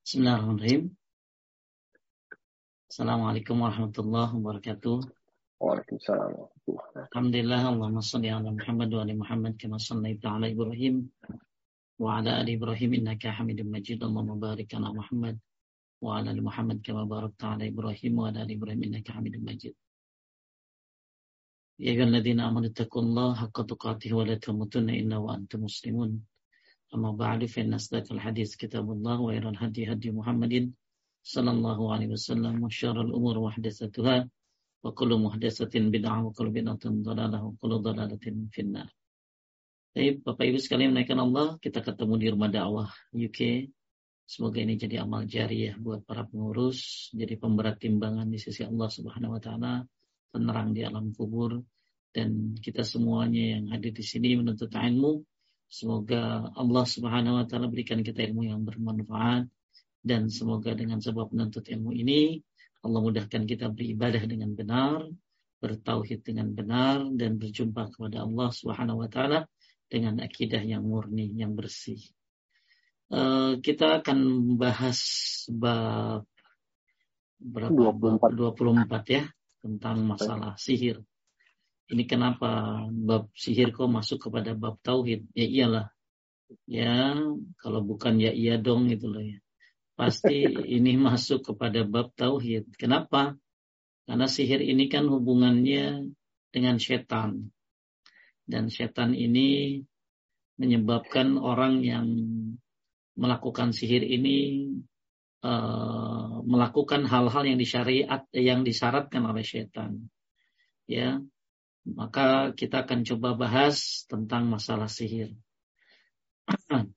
Bismillahirrahmanirrahim. Assalamualaikum warahmatullahi wabarakatuh. Waalaikumsalam Alhamdulillah Allahumma salli ala Muhammad wa ali Muhammad kama sallaita ala Ibrahim wa ala ali Ibrahim innaka Hamidum Majid. Allahumma barik ala Muhammad wa ala ali Muhammad kama barakta ala Ibrahim wa ala ali Ibrahim innaka Hamidum Majid. Ya ayyuhalladzina amanu taqullaha haqqa tuqatih wa la tamutunna illa wa antum muslimun. Amma ba'du fa inna asdaqal hadis kitabullah wa khairal hadi hadi Muhammadin sallallahu alaihi wasallam wa syarrul umur muhdatsatuha wa kullu muhdatsatin bid'ah wa kullu bid'atin dhalalah wa kullu dhalalatin finnar. Baik, Bapak Ibu sekalian menaikkan Allah, kita ketemu di rumah dakwah UK. Semoga ini jadi amal jariah buat para pengurus, jadi pemberat timbangan di sisi Allah Subhanahu wa taala, penerang di alam kubur dan kita semuanya yang hadir di sini menuntut ilmu Semoga Allah Subhanahu wa taala berikan kita ilmu yang bermanfaat dan semoga dengan sebab menuntut ilmu ini Allah mudahkan kita beribadah dengan benar, bertauhid dengan benar dan berjumpa kepada Allah Subhanahu wa taala dengan akidah yang murni, yang bersih. Uh, kita akan membahas bab berapa 24. 24 ya tentang masalah sihir. Ini kenapa bab sihir kok masuk kepada bab tauhid? Ya iyalah. Ya, kalau bukan ya iya dong gitu loh ya. Pasti ini masuk kepada bab tauhid. Kenapa? Karena sihir ini kan hubungannya dengan setan. Dan setan ini menyebabkan orang yang melakukan sihir ini uh, melakukan hal-hal yang disyariat yang disyaratkan oleh setan. Ya, maka kita akan coba bahas tentang masalah sihir.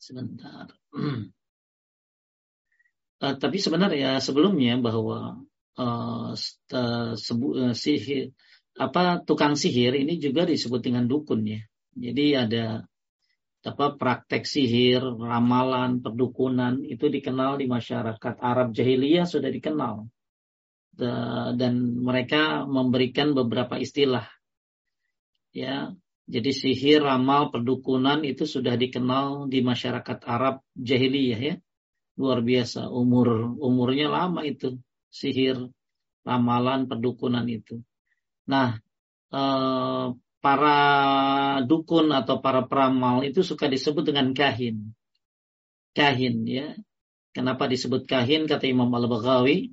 Sebentar. uh, tapi sebenarnya sebelumnya bahwa uh, sebu, uh, sihir apa tukang sihir ini juga disebut dengan dukun ya. Jadi ada apa praktek sihir, ramalan, perdukunan itu dikenal di masyarakat Arab jahiliyah sudah dikenal dan mereka memberikan beberapa istilah. Ya, jadi sihir, ramal, perdukunan itu sudah dikenal di masyarakat Arab jahiliyah ya. Luar biasa, umur umurnya lama itu sihir, ramalan, perdukunan itu. Nah, eh, para dukun atau para peramal itu suka disebut dengan kahin. Kahin ya. Kenapa disebut kahin kata Imam Al-Baghawi?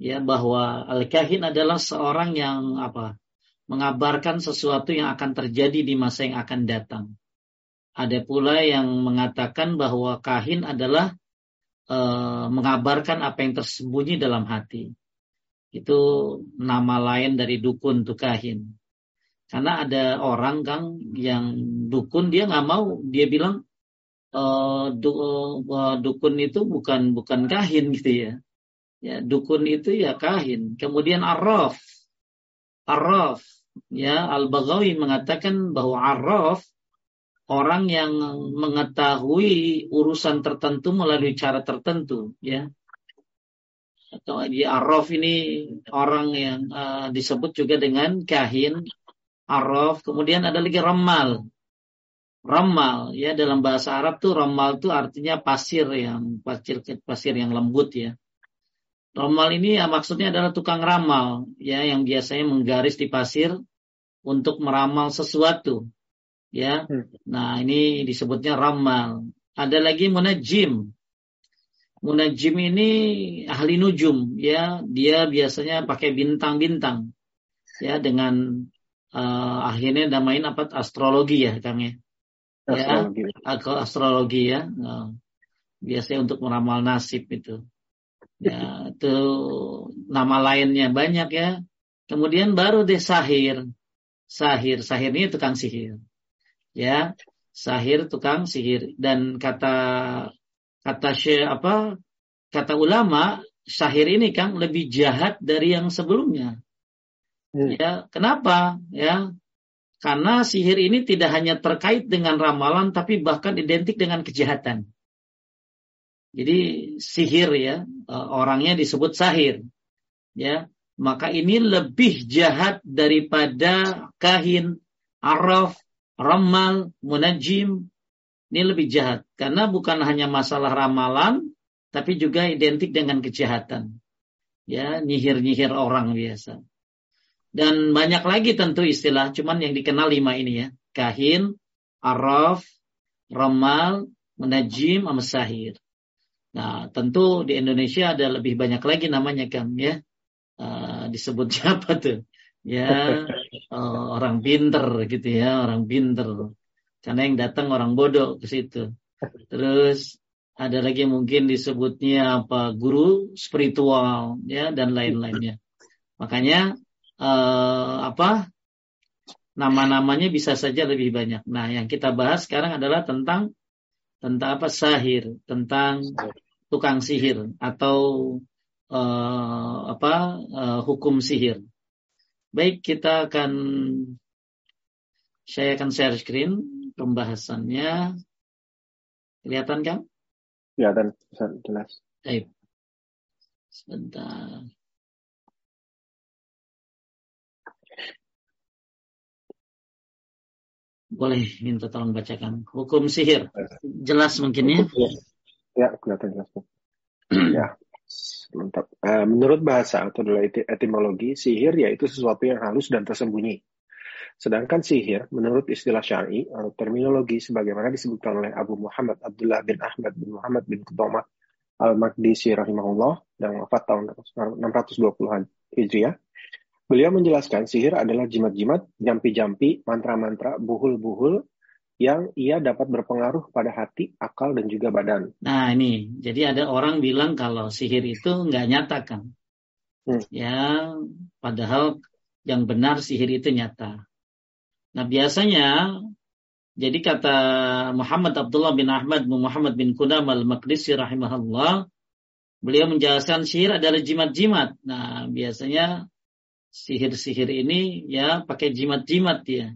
Ya bahwa al-kahin adalah seorang yang apa mengabarkan sesuatu yang akan terjadi di masa yang akan datang. Ada pula yang mengatakan bahwa kahin adalah e, mengabarkan apa yang tersembunyi dalam hati. Itu nama lain dari dukun tuh kahin. Karena ada orang kang yang dukun dia nggak mau, dia bilang e, du, e, dukun itu bukan bukan kahin gitu ya Ya, dukun itu ya kahin. Kemudian arraf. Arraf. Ya, Al-Baghawi mengatakan bahwa arraf orang yang mengetahui urusan tertentu melalui cara tertentu, ya. Atau di arraf ini orang yang uh, disebut juga dengan kahin, arraf. Kemudian ada lagi ramal. Ramal, ya dalam bahasa Arab tuh ramal tuh artinya pasir yang pasir pasir yang lembut ya. Ramal ini ya maksudnya adalah tukang ramal ya yang biasanya menggaris di pasir untuk meramal sesuatu. Ya. Hmm. Nah, ini disebutnya ramal. Ada lagi munajim. Munajim ini ahli nujum ya, dia biasanya pakai bintang-bintang. Ya dengan uh, akhirnya namain apa astrologi ya Kang ya. Astrologi. Ya, astrologi ya. Nah, biasanya untuk meramal nasib itu. Ya, itu nama lainnya banyak ya. Kemudian baru deh sahir. Sahir, sahir ini tukang sihir. Ya, sahir tukang sihir dan kata kata syekh apa? Kata ulama, sahir ini kan lebih jahat dari yang sebelumnya. Hmm. Ya, kenapa? Ya, karena sihir ini tidak hanya terkait dengan ramalan tapi bahkan identik dengan kejahatan. Jadi sihir ya, orangnya disebut sahir. Ya, maka ini lebih jahat daripada kahin, araf, ramal, munajim. Ini lebih jahat karena bukan hanya masalah ramalan tapi juga identik dengan kejahatan. Ya, nyihir-nyihir orang biasa. Dan banyak lagi tentu istilah, cuman yang dikenal lima ini ya. Kahin, araf, ramal, menajim, amasahir. Nah, tentu di Indonesia ada lebih banyak lagi namanya kan ya. Uh, disebutnya apa tuh? Ya, uh, orang pinter gitu ya, orang pinter. Karena yang datang orang bodoh ke situ. Terus ada lagi mungkin disebutnya apa guru spiritual ya dan lain-lainnya. Makanya uh, apa nama-namanya bisa saja lebih banyak. Nah, yang kita bahas sekarang adalah tentang tentang apa sahir, tentang tukang sihir atau uh, apa uh, hukum sihir. Baik, kita akan saya akan share screen pembahasannya. Kelihatan kan? Kelihatan, jelas. Baik. Sebentar. Boleh minta tolong bacakan. Hukum sihir. Jelas mungkin ya? Ya, kelihatan jelas. ya, mantap. Uh, menurut bahasa atau adalah etimologi, sihir yaitu sesuatu yang halus dan tersembunyi. Sedangkan sihir, menurut istilah syar'i, atau terminologi sebagaimana disebutkan oleh Abu Muhammad Abdullah bin Ahmad bin Muhammad bin Qudamah al-Maqdisi rahimahullah yang wafat tahun 620 Hijriah, Beliau menjelaskan sihir adalah jimat-jimat, jampi-jampi, mantra-mantra, buhul-buhul yang ia dapat berpengaruh pada hati, akal, dan juga badan. Nah ini, jadi ada orang bilang kalau sihir itu nggak nyata kan. Hmm. Ya, padahal yang benar sihir itu nyata. Nah biasanya, jadi kata Muhammad Abdullah bin Ahmad bin Muhammad bin Qudam al-Maqdisi rahimahullah, beliau menjelaskan sihir adalah jimat-jimat. Nah biasanya sihir-sihir ini ya pakai jimat-jimat ya.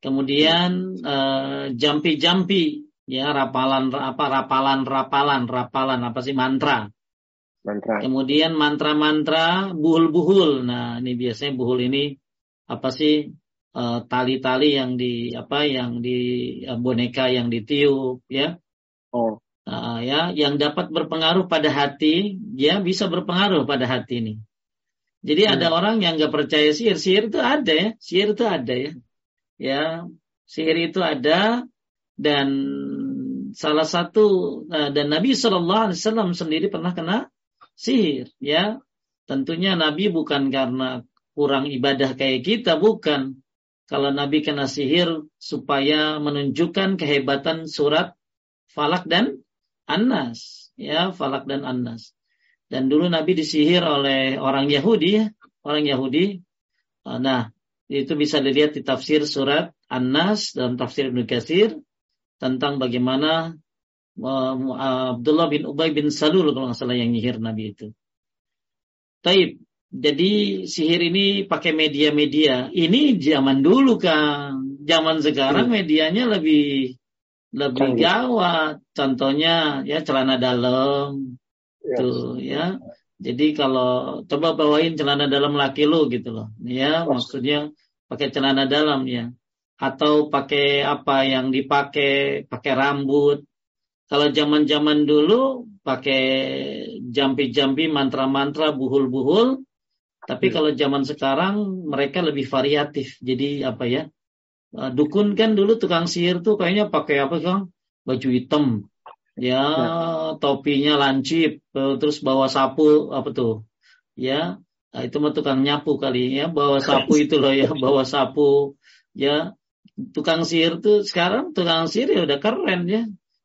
Kemudian uh, jampi-jampi ya rapalan apa rapalan rapalan rapalan apa sih mantra. Mantra. Kemudian mantra-mantra buhul-buhul. Nah, ini biasanya buhul ini apa sih eh, tali-tali yang di apa yang di uh, boneka yang ditiup ya. Oh. Uh, ya, yang dapat berpengaruh pada hati, ya bisa berpengaruh pada hati ini. Jadi hmm. ada orang yang nggak percaya sihir, sihir itu ada ya, sihir itu ada ya, ya sihir itu ada dan salah satu eh, dan Nabi Shallallahu Alaihi Wasallam sendiri pernah kena sihir, ya tentunya Nabi bukan karena kurang ibadah kayak kita, bukan. Kalau Nabi kena sihir supaya menunjukkan kehebatan surat Falak dan Anas, ya Falak dan Anas. Dan dulu Nabi disihir oleh orang Yahudi, orang Yahudi. Nah, itu bisa dilihat di tafsir surat An-Nas dalam tafsir Ibnu Katsir tentang bagaimana Abdullah bin Ubay bin Salul kalau nggak salah yang nyihir Nabi itu. Taib. Jadi sihir ini pakai media-media. Ini zaman dulu kan. Zaman sekarang hmm. medianya lebih lebih gawat. Contohnya ya celana dalam, Yes. Tuh ya. Jadi kalau coba bawain celana dalam laki lu gitu loh. Ya, Mas. maksudnya pakai celana dalam ya. Atau pakai apa yang dipakai, pakai rambut. Kalau zaman-zaman dulu pakai jampi-jampi, mantra-mantra, buhul-buhul. Tapi hmm. kalau zaman sekarang mereka lebih variatif. Jadi apa ya? Eh, dukun kan dulu tukang sihir tuh kayaknya pakai apa kang? Baju hitam, ya, ya. topinya lancip eh, terus bawa sapu apa tuh? Ya nah, itu mah tukang nyapu kali ya bawa sapu itu loh ya bawa sapu. Ya tukang sihir tuh sekarang tukang sihir ya udah keren ya.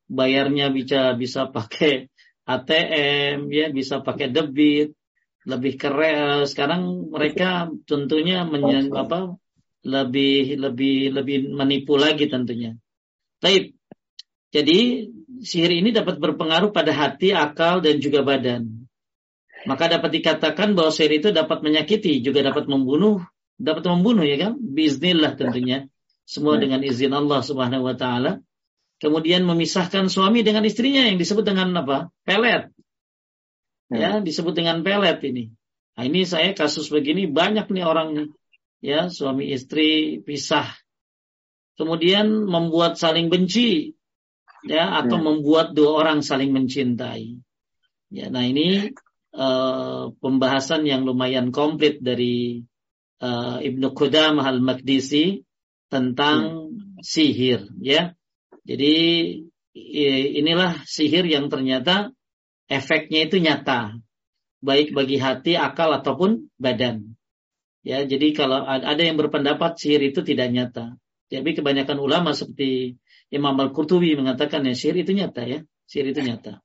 Bayarnya bisa bisa pakai ATM ya bisa pakai debit lebih keren. Sekarang mereka tentunya menyen, apa lebih lebih lebih menipu lagi tentunya. Tapi jadi sihir ini dapat berpengaruh pada hati, akal, dan juga badan. Maka dapat dikatakan bahwa sihir itu dapat menyakiti, juga dapat membunuh, dapat membunuh ya kan? Bismillah tentunya. Semua ya. dengan izin Allah Subhanahu wa taala. Kemudian memisahkan suami dengan istrinya yang disebut dengan apa? Pelet. Ya, ya disebut dengan pelet ini. Nah, ini saya kasus begini banyak nih orang. Ya, suami istri pisah kemudian membuat saling benci, ya, atau hmm. membuat dua orang saling mencintai. Ya, nah ini uh, pembahasan yang lumayan komplit dari uh, Ibnu Qudamah al-Maqdisi tentang hmm. sihir, ya. Jadi inilah sihir yang ternyata efeknya itu nyata, baik bagi hati, akal ataupun badan. Ya, jadi kalau ada yang berpendapat sihir itu tidak nyata, tapi kebanyakan ulama seperti Imam Al-Qurtubi mengatakan ya sihir itu nyata ya, sihir itu nyata.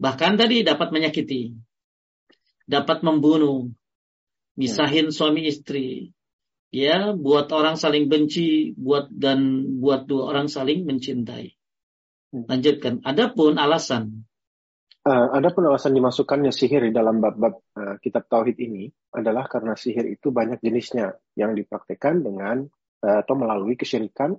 Bahkan tadi dapat menyakiti, dapat membunuh, misahin suami istri, ya buat orang saling benci, buat dan buat dua orang saling mencintai. Lanjutkan. Adapun alasan Uh, ada pun alasan dimasukkannya sihir di dalam bab-bab uh, kitab tauhid ini adalah karena sihir itu banyak jenisnya yang dipraktekkan dengan uh, atau melalui kesyirikan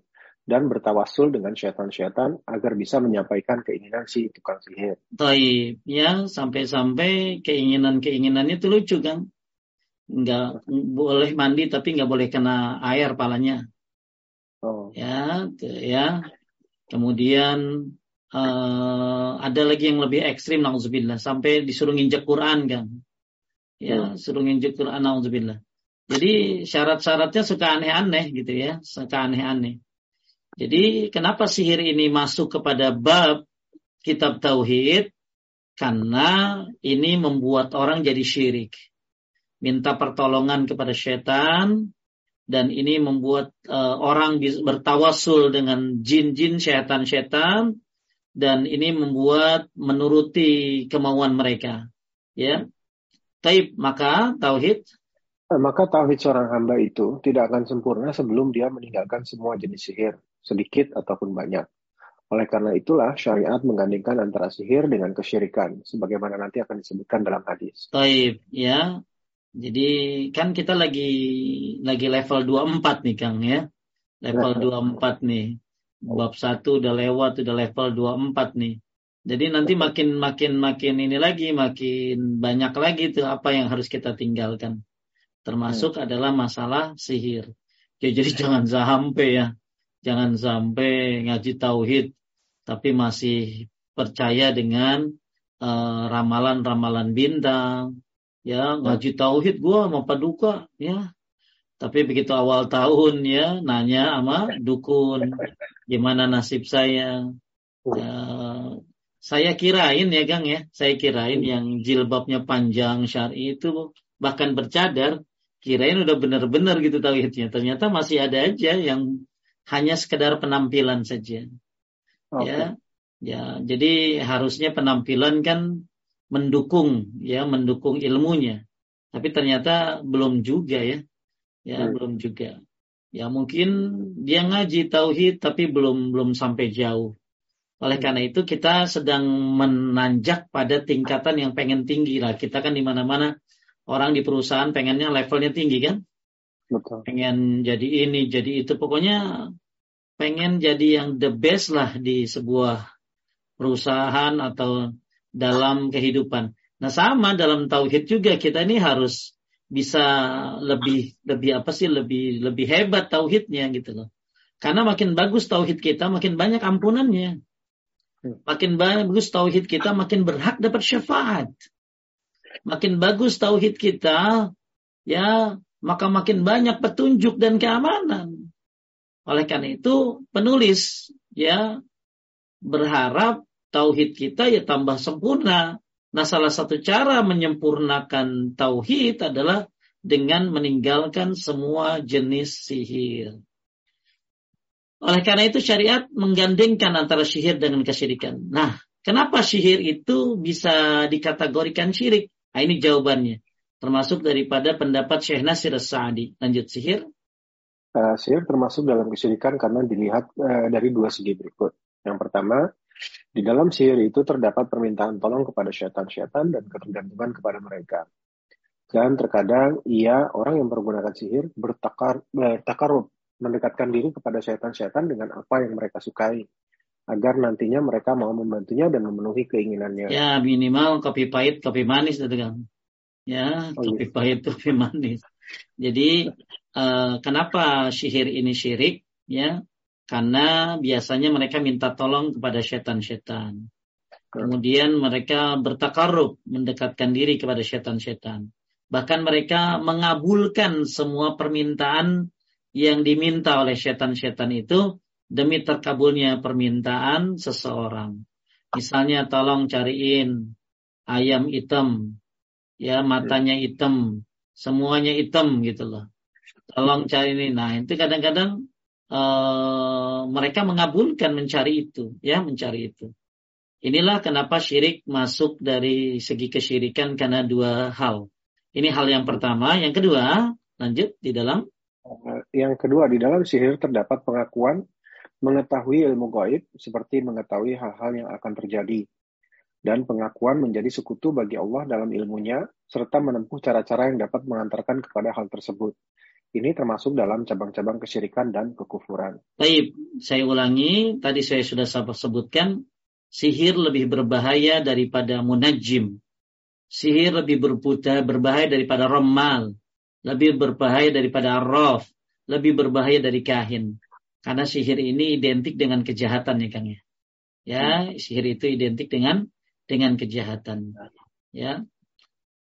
dan bertawasul dengan syaitan-syaitan agar bisa menyampaikan keinginan si tukang sihir. Taib, ya sampai-sampai keinginan-keinginannya itu lucu kan? Nggak boleh mandi tapi nggak boleh kena air palanya. Oh. Ya, ya. Kemudian uh, ada lagi yang lebih ekstrim nauzubillah sampai disuruh nginjek Quran kan ya hmm. suruh nginjek Quran nauzubillah jadi syarat-syaratnya suka aneh-aneh gitu ya suka aneh-aneh jadi kenapa sihir ini masuk kepada bab kitab tauhid karena ini membuat orang jadi syirik minta pertolongan kepada setan dan ini membuat uh, orang bertawasul dengan jin-jin setan-setan dan ini membuat menuruti kemauan mereka. Ya. Taib, maka tauhid eh, maka tauhid seorang hamba itu tidak akan sempurna sebelum dia meninggalkan semua jenis sihir, sedikit ataupun banyak. Oleh karena itulah syariat menggandingkan antara sihir dengan kesyirikan, sebagaimana nanti akan disebutkan dalam hadis. Taib, ya. Jadi kan kita lagi lagi level 24 nih Kang ya. Level 24 nih bab satu udah lewat udah level 24 nih jadi nanti makin makin makin ini lagi makin banyak lagi tuh apa yang harus kita tinggalkan termasuk hmm. adalah masalah sihir ya, jadi jangan sampai ya jangan sampai ngaji tauhid tapi masih percaya dengan uh, ramalan-ramalan bintang ya ngaji tauhid gua mau paduka ya tapi begitu awal tahun ya nanya sama dukun gimana nasib saya. Uh, saya kirain ya Gang ya, saya kirain yang jilbabnya panjang syari itu bahkan bercadar, kirain udah benar-benar gitu tauhidnya. Ternyata masih ada aja yang hanya sekedar penampilan saja. Okay. Ya, ya. Jadi harusnya penampilan kan mendukung ya, mendukung ilmunya. Tapi ternyata belum juga ya, ya hmm. belum juga. Ya mungkin dia ngaji tauhid tapi belum belum sampai jauh. Oleh karena itu kita sedang menanjak pada tingkatan yang pengen tinggi lah. Kita kan di mana-mana orang di perusahaan pengennya levelnya tinggi kan? Betul. Pengen jadi ini, jadi itu. Pokoknya pengen jadi yang the best lah di sebuah perusahaan atau dalam kehidupan. Nah sama dalam tauhid juga kita ini harus bisa lebih lebih apa sih lebih lebih hebat tauhidnya gitu loh. Karena makin bagus tauhid kita, makin banyak ampunannya. Makin bagus tauhid kita, makin berhak dapat syafaat. Makin bagus tauhid kita, ya maka makin banyak petunjuk dan keamanan. Oleh karena itu penulis ya berharap tauhid kita ya tambah sempurna Nah, salah satu cara menyempurnakan tauhid adalah dengan meninggalkan semua jenis sihir. Oleh karena itu syariat menggandengkan antara sihir dengan kesyirikan. Nah, kenapa sihir itu bisa dikategorikan syirik? Nah, ini jawabannya. Termasuk daripada pendapat Syekh Nasir Sa'adi. Lanjut sihir. Uh, sihir termasuk dalam kesyirikan karena dilihat uh, dari dua segi berikut. Yang pertama, di dalam sihir itu terdapat permintaan tolong kepada syaitan-syaitan dan ketergantungan kepada mereka. Dan terkadang ia orang yang menggunakan sihir bertakar bertakarub mendekatkan diri kepada syaitan-syaitan dengan apa yang mereka sukai agar nantinya mereka mau membantunya dan memenuhi keinginannya. Ya minimal kopi pahit, kopi manis itu kan. Ya oh, iya. pahit, kopi manis. Jadi uh, kenapa sihir ini syirik? Ya karena biasanya mereka minta tolong kepada setan-setan. Kemudian mereka bertakarub, mendekatkan diri kepada setan-setan. Bahkan mereka mengabulkan semua permintaan yang diminta oleh setan-setan itu demi terkabulnya permintaan seseorang. Misalnya tolong cariin ayam hitam, ya matanya hitam, semuanya hitam gitu loh. Tolong cari ini. Nah itu kadang-kadang uh, mereka mengabulkan mencari itu, ya mencari itu. Inilah kenapa syirik masuk dari segi kesyirikan karena dua hal. Ini hal yang pertama. Yang kedua, lanjut di dalam. Yang kedua, di dalam sihir terdapat pengakuan mengetahui ilmu gaib seperti mengetahui hal-hal yang akan terjadi. Dan pengakuan menjadi sekutu bagi Allah dalam ilmunya, serta menempuh cara-cara yang dapat mengantarkan kepada hal tersebut. Ini termasuk dalam cabang-cabang kesyirikan dan kekufuran. Baik, saya ulangi. Tadi saya sudah sebutkan, sihir lebih berbahaya daripada munajim. Sihir lebih berputar, berbahaya daripada romal. Lebih berbahaya daripada arraf. Lebih berbahaya dari kahin. Karena sihir ini identik dengan kejahatan ya Kang ya. Ya, sihir itu identik dengan dengan kejahatan. Ya,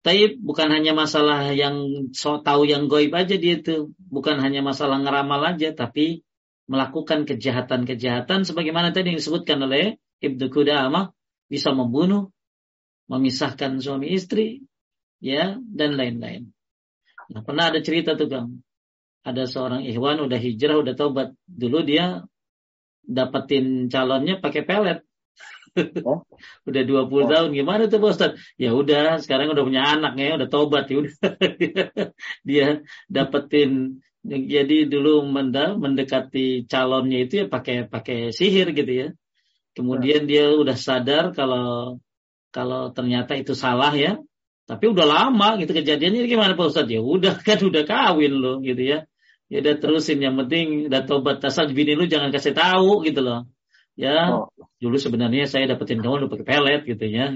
tapi bukan hanya masalah yang so tahu yang goib aja dia itu, bukan hanya masalah ngeramal aja, tapi melakukan kejahatan-kejahatan sebagaimana tadi yang disebutkan oleh Ibnu Qudamah bisa membunuh, memisahkan suami istri, ya dan lain-lain. Nah, pernah ada cerita tuh Kang. Ada seorang ikhwan udah hijrah, udah taubat. Dulu dia dapetin calonnya pakai pelet. Oh. udah 20 oh. tahun gimana tuh Pak Ustaz? Ya udah, sekarang udah punya anak ya, udah tobat ya udah. dia dapetin jadi dulu mendekati calonnya itu ya pakai pakai sihir gitu ya. Kemudian ya. dia udah sadar kalau kalau ternyata itu salah ya. Tapi udah lama gitu kejadiannya gimana Pak Ustaz? Ya udah kan udah kawin loh gitu ya. Ya udah terusin yang penting udah tobat asal bini lu jangan kasih tahu gitu loh ya oh. dulu sebenarnya saya dapetin kamu udah pakai pelet gitu ya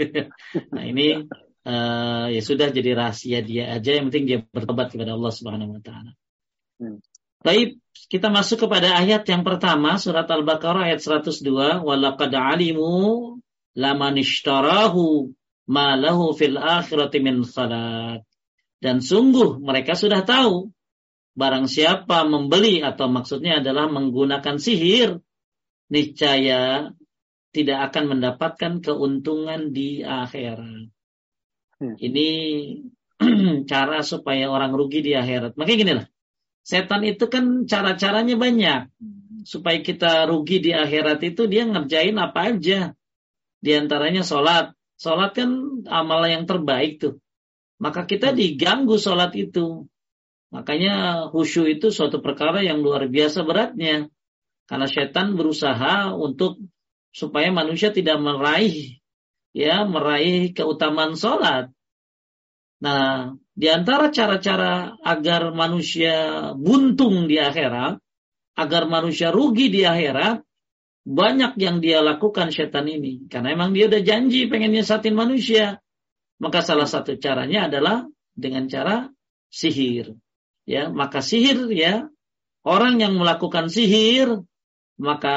nah ini uh, ya sudah jadi rahasia dia aja yang penting dia bertobat kepada Allah Subhanahu wa taala. Hmm. Baik, kita masuk kepada ayat yang pertama surat Al-Baqarah ayat 102 walaqad alimu laman ishtarahu ma lahu fil akhirati min khalaq. Dan sungguh mereka sudah tahu barang siapa membeli atau maksudnya adalah menggunakan sihir niscaya tidak akan mendapatkan keuntungan di akhirat. Hmm. Ini cara supaya orang rugi di akhirat. Makanya gini lah, setan itu kan cara-caranya banyak. Supaya kita rugi di akhirat itu dia ngerjain apa aja. Di antaranya sholat. Sholat kan amal yang terbaik tuh. Maka kita hmm. diganggu sholat itu. Makanya khusyuk itu suatu perkara yang luar biasa beratnya. Karena setan berusaha untuk supaya manusia tidak meraih ya meraih keutamaan sholat. Nah, di antara cara-cara agar manusia buntung di akhirat, agar manusia rugi di akhirat, banyak yang dia lakukan setan ini. Karena emang dia udah janji pengen nyesatin manusia. Maka salah satu caranya adalah dengan cara sihir. Ya, maka sihir ya, orang yang melakukan sihir maka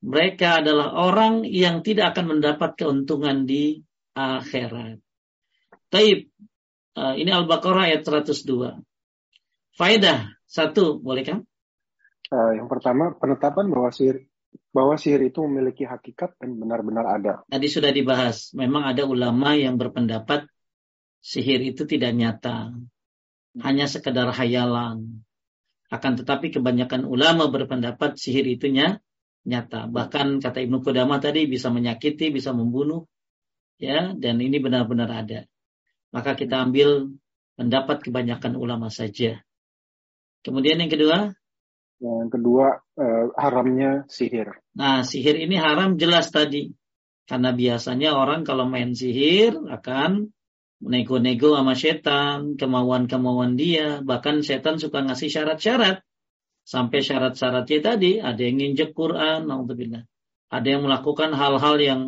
mereka adalah orang yang tidak akan mendapat keuntungan di akhirat. Taib. Uh, ini Al-Baqarah ayat 102. Faedah satu, boleh kan? Uh, yang pertama, penetapan bahwa sihir bahwa sihir itu memiliki hakikat dan benar-benar ada. Tadi sudah dibahas. Memang ada ulama yang berpendapat sihir itu tidak nyata. Hanya sekedar hayalan. Akan tetapi kebanyakan ulama berpendapat sihir itu nyata. Bahkan kata Ibnu Qudamah tadi bisa menyakiti, bisa membunuh. Ya, dan ini benar-benar ada. Maka kita ambil pendapat kebanyakan ulama saja. Kemudian yang kedua, yang kedua eh, haramnya sihir. Nah, sihir ini haram jelas tadi. Karena biasanya orang kalau main sihir akan nego-nego sama setan, kemauan-kemauan dia. Bahkan setan suka ngasih syarat-syarat. Sampai syarat-syaratnya tadi, ada yang nginjek Quran, na'udzubillah. Ada yang melakukan hal-hal yang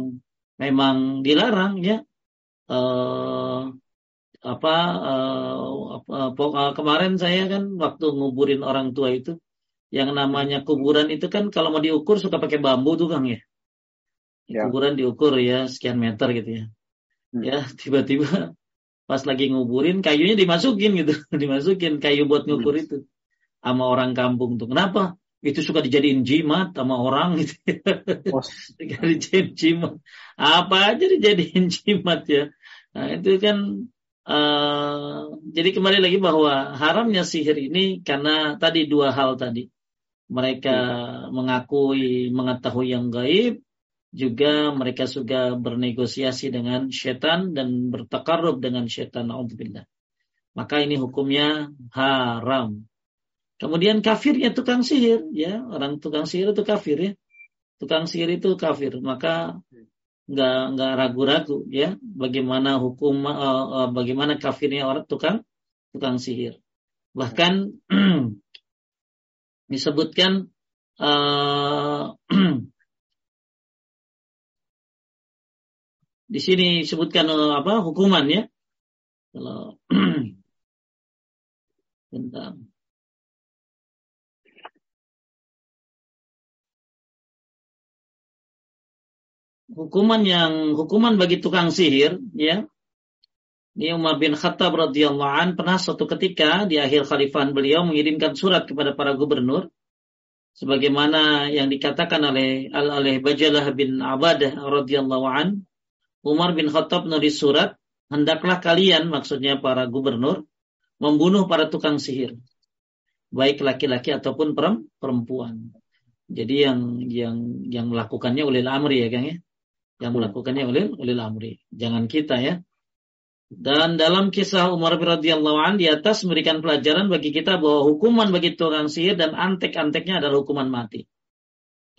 memang dilarang, ya. Uh, apa uh, uh, kemarin saya kan waktu nguburin orang tua itu yang namanya kuburan itu kan kalau mau diukur suka pakai bambu tuh Kang ya. ya. Kuburan diukur ya sekian meter gitu ya. Hmm. Ya, tiba-tiba pas lagi nguburin kayunya dimasukin gitu, dimasukin kayu buat ngukur itu sama orang kampung tuh. Kenapa? Itu suka dijadiin jimat sama orang gitu. Oh. dijadiin jimat. Apa aja dijadiin jimat ya. Nah, itu kan Uh, jadi kembali lagi bahwa haramnya sihir ini karena tadi dua hal tadi mereka mengakui mengetahui yang gaib, juga mereka juga bernegosiasi dengan setan dan bertakarub dengan setan. Alhamdulillah. Maka ini hukumnya haram. Kemudian kafirnya tukang sihir, ya orang tukang sihir itu kafir ya. Tukang sihir itu kafir, maka nggak nggak ragu-ragu ya bagaimana hukum uh, uh, bagaimana kafirnya orang tukang tukang sihir. Bahkan disebutkan uh, di sini disebutkan uh, apa hukumannya kalau bentar. Hukuman yang hukuman bagi tukang sihir ya. Ini Umar bin Khattab radhiyallahu an pernah suatu ketika di akhir khalifahan beliau mengirimkan surat kepada para gubernur sebagaimana yang dikatakan oleh al oleh Bajalah bin Abadah radhiyallahu an Umar bin Khattab menulis surat hendaklah kalian maksudnya para gubernur membunuh para tukang sihir baik laki-laki ataupun perempuan. Jadi yang yang yang melakukannya oleh amri ya Kang ya. Yang melakukannya oleh oleh amri. Jangan kita ya. Dan dalam kisah Umar bin radhiyallahu an di atas memberikan pelajaran bagi kita bahwa hukuman bagi tukang sihir dan antek-anteknya adalah hukuman mati.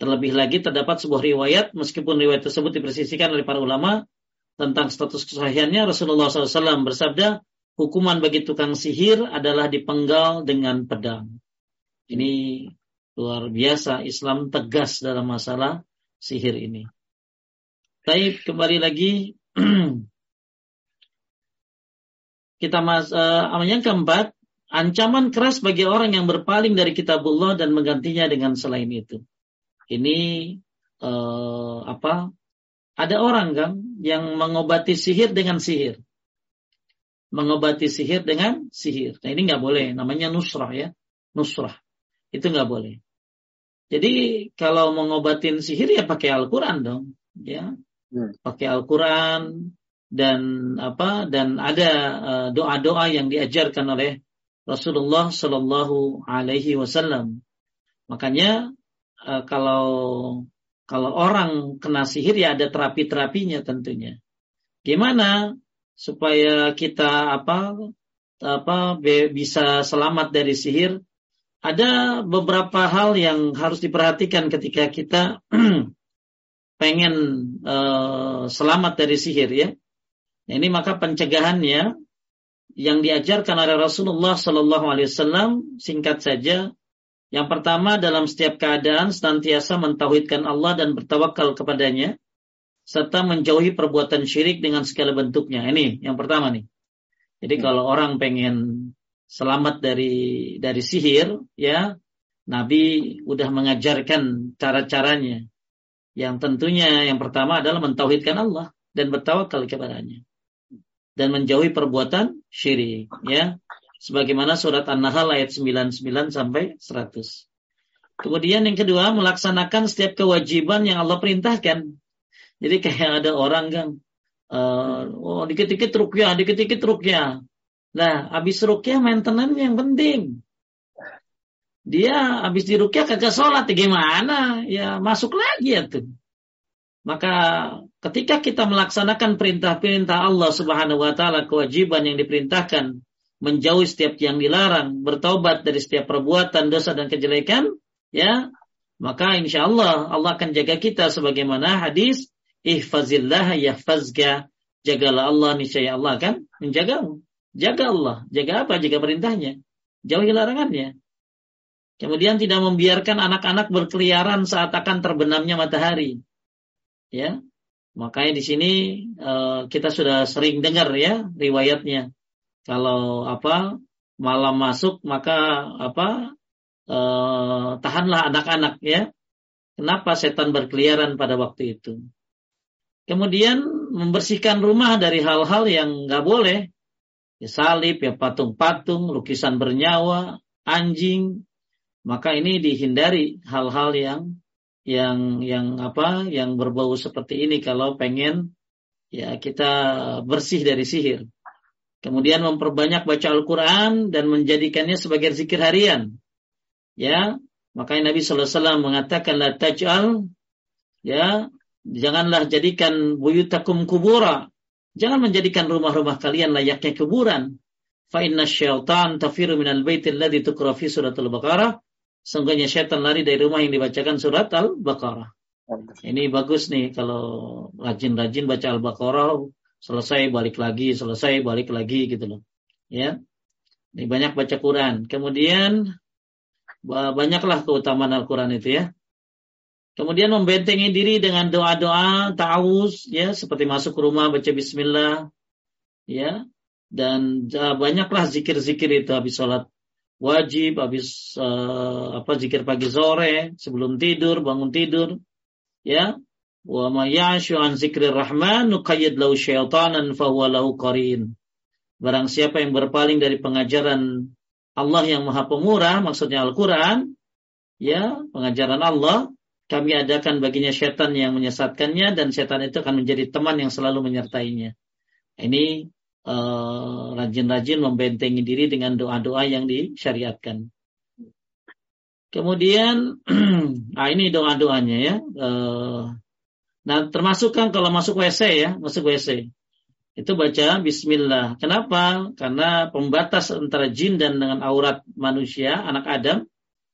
Terlebih lagi terdapat sebuah riwayat, meskipun riwayat tersebut dipersisikan oleh para ulama tentang status kesahihannya, Rasulullah SAW bersabda, hukuman bagi tukang sihir adalah dipenggal dengan pedang. Ini luar biasa, Islam tegas dalam masalah sihir ini. Baik, kembali lagi kita mas uh, yang keempat ancaman keras bagi orang yang berpaling dari kitabullah dan menggantinya dengan selain itu. Ini uh, apa? Ada orang kan yang mengobati sihir dengan sihir. Mengobati sihir dengan sihir. Nah ini nggak boleh. Namanya nusrah ya. Nusrah. Itu nggak boleh. Jadi kalau mengobatin sihir ya pakai Al-Quran dong. Ya. Hmm. Pakai Al-Quran, dan apa dan ada uh, doa-doa yang diajarkan oleh Rasulullah Shallallahu Alaihi Wasallam. Makanya uh, kalau kalau orang kena sihir ya ada terapi-terapinya tentunya. Gimana supaya kita apa apa bisa selamat dari sihir? Ada beberapa hal yang harus diperhatikan ketika kita pengen uh, selamat dari sihir ya. Ini maka pencegahannya yang diajarkan oleh Rasulullah Sallallahu Alaihi Wasallam singkat saja. Yang pertama dalam setiap keadaan senantiasa mentauhidkan Allah dan bertawakal kepadanya serta menjauhi perbuatan syirik dengan segala bentuknya. Ini yang pertama nih. Jadi hmm. kalau orang pengen selamat dari dari sihir, ya Nabi udah mengajarkan cara-caranya. Yang tentunya yang pertama adalah mentauhidkan Allah dan bertawakal kepadanya dan menjauhi perbuatan syirik ya sebagaimana surat An-Nahl ayat 99 sampai 100. Kemudian yang kedua melaksanakan setiap kewajiban yang Allah perintahkan. Jadi kayak ada orang kan uh, oh dikit-dikit rukyah, dikit-dikit rukyah. Nah, habis rukyah maintenance yang penting. Dia habis di rukyah kagak sholat gimana? Ya masuk lagi ya tuh. Maka ketika kita melaksanakan perintah-perintah Allah Subhanahu wa taala, kewajiban yang diperintahkan, menjauhi setiap yang dilarang, bertaubat dari setiap perbuatan dosa dan kejelekan, ya, maka insya Allah Allah akan jaga kita sebagaimana hadis ihfazillah yahfazka. Jagalah Allah niscaya Allah akan menjagamu. Jaga Allah. Jaga apa? Jaga perintahnya. Jauhi larangannya. Kemudian tidak membiarkan anak-anak berkeliaran saat akan terbenamnya matahari. Ya. Makanya di sini uh, kita sudah sering dengar ya riwayatnya kalau apa malam masuk maka apa uh, tahanlah anak-anak ya. Kenapa setan berkeliaran pada waktu itu? Kemudian membersihkan rumah dari hal-hal yang nggak boleh. Ya salib, ya patung-patung, lukisan bernyawa, anjing. Maka ini dihindari hal-hal yang yang yang apa yang berbau seperti ini kalau pengen ya kita bersih dari sihir. Kemudian memperbanyak baca Al-Quran dan menjadikannya sebagai zikir harian. Ya, makanya Nabi Sallallahu Alaihi Wasallam mengatakan la taj'al ya janganlah jadikan buyutakum kubura. Jangan menjadikan rumah-rumah kalian layaknya kuburan. Fa inna syaitan tafiru minal baitil ladzi tukra fi suratul Baqarah Sungguhnya syaitan lari dari rumah yang dibacakan surat Al-Baqarah. Ini bagus nih kalau rajin-rajin baca Al-Baqarah, selesai balik lagi, selesai balik lagi gitu loh. Ya. Ini banyak baca Quran. Kemudian banyaklah keutamaan Al-Quran itu ya. Kemudian membentengi diri dengan doa-doa ta'awuz ya seperti masuk rumah baca bismillah ya dan banyaklah zikir-zikir itu habis sholat wajib habis uh, apa zikir pagi sore sebelum tidur bangun tidur ya wa may ya'shu an rahman nuqayyid lahu syaitanan huwa lahu qarin barang siapa yang berpaling dari pengajaran Allah yang Maha Pemurah maksudnya Al-Qur'an ya pengajaran Allah kami adakan baginya setan yang menyesatkannya dan setan itu akan menjadi teman yang selalu menyertainya ini Eh, rajin-rajin uh, membentengi diri dengan doa-doa yang disyariatkan. Kemudian, nah ini doa-doanya ya. Uh, nah termasuk kan kalau masuk WC ya, masuk WC. Itu baca Bismillah. Kenapa? Karena pembatas antara jin dan dengan aurat manusia, anak Adam.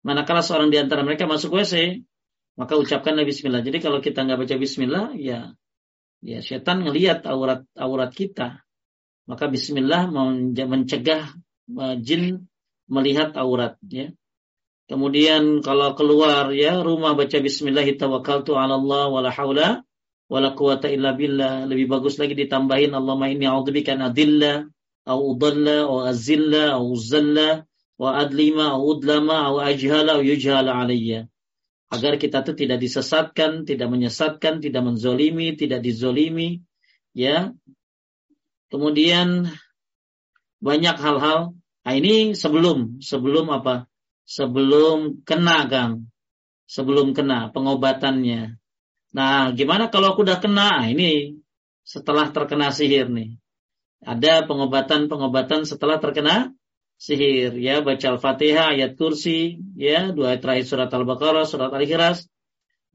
Manakala seorang di antara mereka masuk WC, maka ucapkanlah Bismillah. Jadi kalau kita nggak baca Bismillah, ya ya setan ngelihat aurat aurat kita maka bismillah mencegah uh, jin melihat aurat ya. Kemudian kalau keluar ya rumah baca bismillah tawakkaltu 'ala Allah wala haula wala illa billah. Lebih bagus lagi ditambahin Allahumma inni a'udzubika adilla au udalla au azilla au zalla wa adlima au udlama au ajhala au yujhala alayya. Agar kita tuh tidak disesatkan, tidak menyesatkan, tidak menzolimi, tidak dizolimi, ya Kemudian banyak hal-hal. Nah, ini sebelum sebelum apa? Sebelum kena, Kang. Sebelum kena pengobatannya. Nah, gimana kalau aku udah kena? Nah, ini setelah terkena sihir nih. Ada pengobatan-pengobatan setelah terkena sihir ya baca Al-Fatihah, ayat kursi, ya dua ayat terakhir surat Al-Baqarah, surat Al-Ikhlas.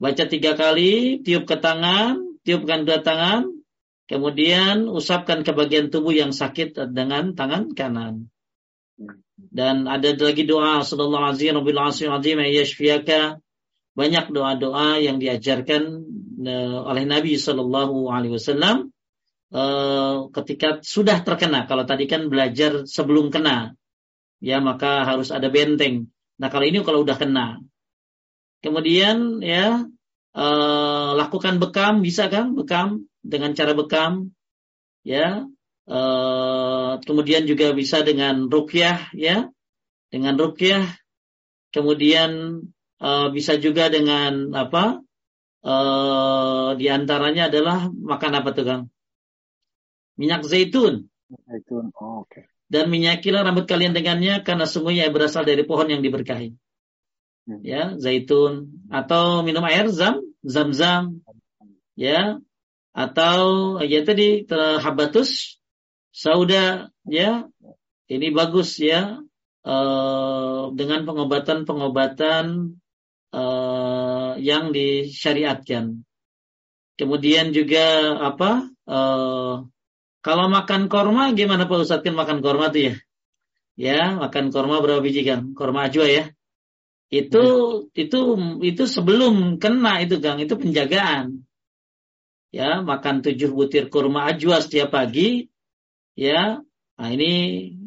Baca tiga kali, tiup ke tangan, tiupkan dua tangan, Kemudian usapkan ke bagian tubuh yang sakit dengan tangan kanan. Dan ada lagi doa sallallahu alaihi rabbil azim yashfiyaka. Banyak doa-doa yang diajarkan eh, oleh Nabi sallallahu alaihi wasallam eh, ketika sudah terkena. Kalau tadi kan belajar sebelum kena, ya maka harus ada benteng. Nah kalau ini kalau udah kena, kemudian ya eh, lakukan bekam bisa kan bekam dengan cara bekam, ya. Kemudian juga bisa dengan rukyah, ya, dengan rukyah. Kemudian uh, bisa juga dengan apa? Uh, di antaranya adalah makan apa tuh Kang? Minyak zaitun. Zaitun, oh, oke. Okay. Dan minyakilah rambut kalian dengannya karena semuanya berasal dari pohon yang diberkahi. Hmm. Ya, zaitun atau minum air zam, zam-zam. Ya, atau ya tadi habatus sauda ya ini bagus ya uh, dengan pengobatan-pengobatan uh, yang disyariatkan. Kemudian juga apa? Uh, kalau makan korma gimana Pak Ustadz kan makan korma tuh ya? Ya, makan korma berapa biji kan? Korma ajwa ya. Itu ya. itu itu sebelum kena itu Kang, itu penjagaan ya makan tujuh butir kurma ajwa setiap pagi ya nah ini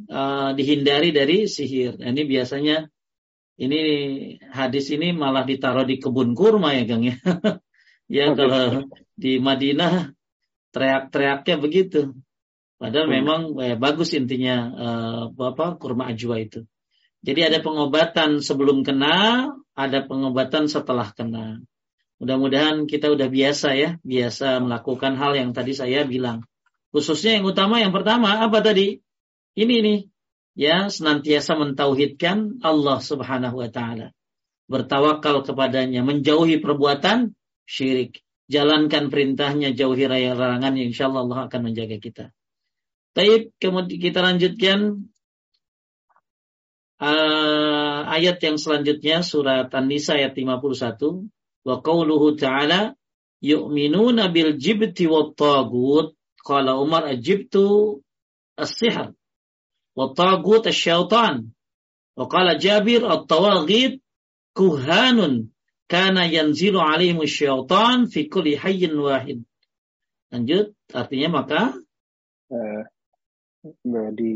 uh, dihindari dari sihir nah, ini biasanya ini hadis ini malah ditaruh di kebun kurma ya Kang ya ya kalau di Madinah teriak-teriaknya begitu padahal hmm. memang eh, bagus intinya uh, apa kurma ajwa itu Jadi ada pengobatan sebelum kena, ada pengobatan setelah kena. Mudah-mudahan kita udah biasa ya, biasa melakukan hal yang tadi saya bilang. Khususnya yang utama yang pertama apa tadi? Ini nih, ya senantiasa mentauhidkan Allah Subhanahu wa taala. Bertawakal kepadanya, menjauhi perbuatan syirik. Jalankan perintahnya, jauhi raya larangannya, insya Allah Allah akan menjaga kita. Baik, kemudian kita lanjutkan uh, ayat yang selanjutnya surat An-Nisa ayat 51 wa qauluhu ta'ala yu'minuna bil jibti wat tagut qala Umar ajibtu as-sihr wa tagut asy-syaitan wa qala Jabir at-tawaghit kuhanun kana yanzilu alaihim syaitan fi kulli hayyin wahid lanjut artinya maka uh, di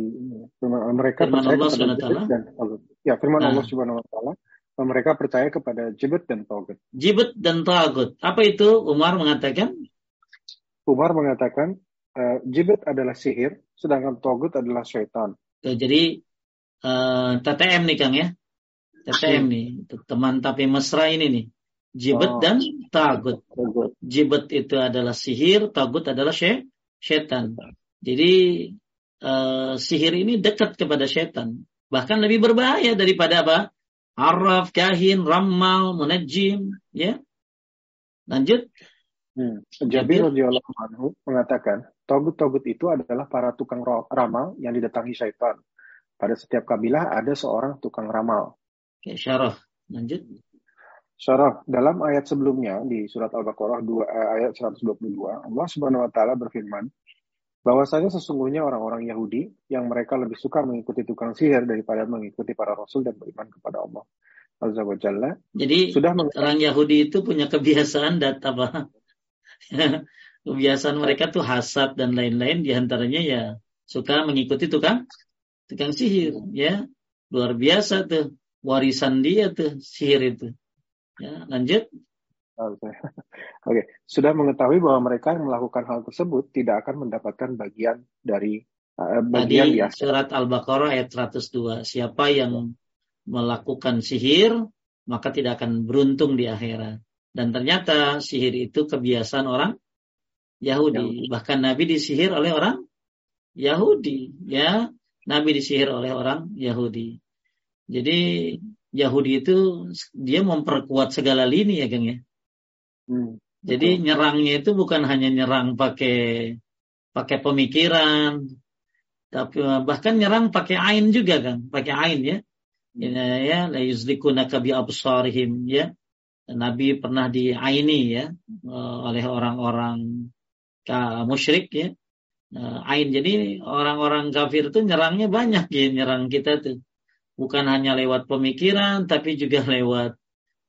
firman mereka firman percaya Allah kepada Jibet dan Togut. Ya, firman nah. Allah Subhanahu wa taala mereka percaya kepada Jibet dan Togut. Jibet dan Togut. Apa itu? Umar mengatakan? Umar mengatakan uh, Jibet adalah sihir, sedangkan Togut adalah syaitan. Jadi uh, eh, TTM nih Kang ya. TTM nih, teman tapi mesra ini nih. Jibet oh. dan Tagut. Jibet itu adalah sihir, Tagut adalah sy syaitan. Jadi uh, sihir ini dekat kepada setan. Bahkan lebih berbahaya daripada apa? Araf, kahin, ramal, munajim, ya. Lanjut. Hmm. Jabir radhiyallahu anhu mengatakan, togut-togut itu adalah para tukang ramal yang didatangi syaitan. Pada setiap kabilah ada seorang tukang ramal. Oke, syarah. Lanjut. Syarah, dalam ayat sebelumnya di surat Al-Baqarah 2 eh, ayat 122, Allah Subhanahu wa taala berfirman, bahwasanya sesungguhnya orang-orang Yahudi yang mereka lebih suka mengikuti tukang sihir daripada mengikuti para rasul dan beriman kepada Allah. Azza wa Jalla. Jadi sudah orang Yahudi itu punya kebiasaan data apa? kebiasaan mereka tuh hasad dan lain-lain di antaranya ya suka mengikuti tukang tukang sihir ya luar biasa tuh warisan dia tuh sihir itu ya lanjut Oke, okay. sudah mengetahui bahwa mereka yang melakukan hal tersebut tidak akan mendapatkan bagian dari uh, bagian Tadi biasa. surat Al-Baqarah ayat 102. Siapa yang melakukan sihir maka tidak akan beruntung di akhirat. Dan ternyata sihir itu kebiasaan orang Yahudi. Yahudi. Bahkan Nabi disihir oleh orang Yahudi, ya. Nabi disihir oleh orang Yahudi. Jadi Yahudi itu dia memperkuat segala lini ya, Kang ya. Hmm, Jadi nyerangnya itu bukan hanya nyerang pakai pakai pemikiran, tapi bahkan nyerang pakai ain juga kan, pakai ain ya. Ya, ya la yuzlikunaka bi absarihim ya. Nabi pernah diaini ya eh, oleh orang-orang musyrik ya. Eh, ain jadi orang-orang kafir itu nyerangnya banyak ya nyerang kita tuh. Bukan hanya lewat pemikiran tapi juga lewat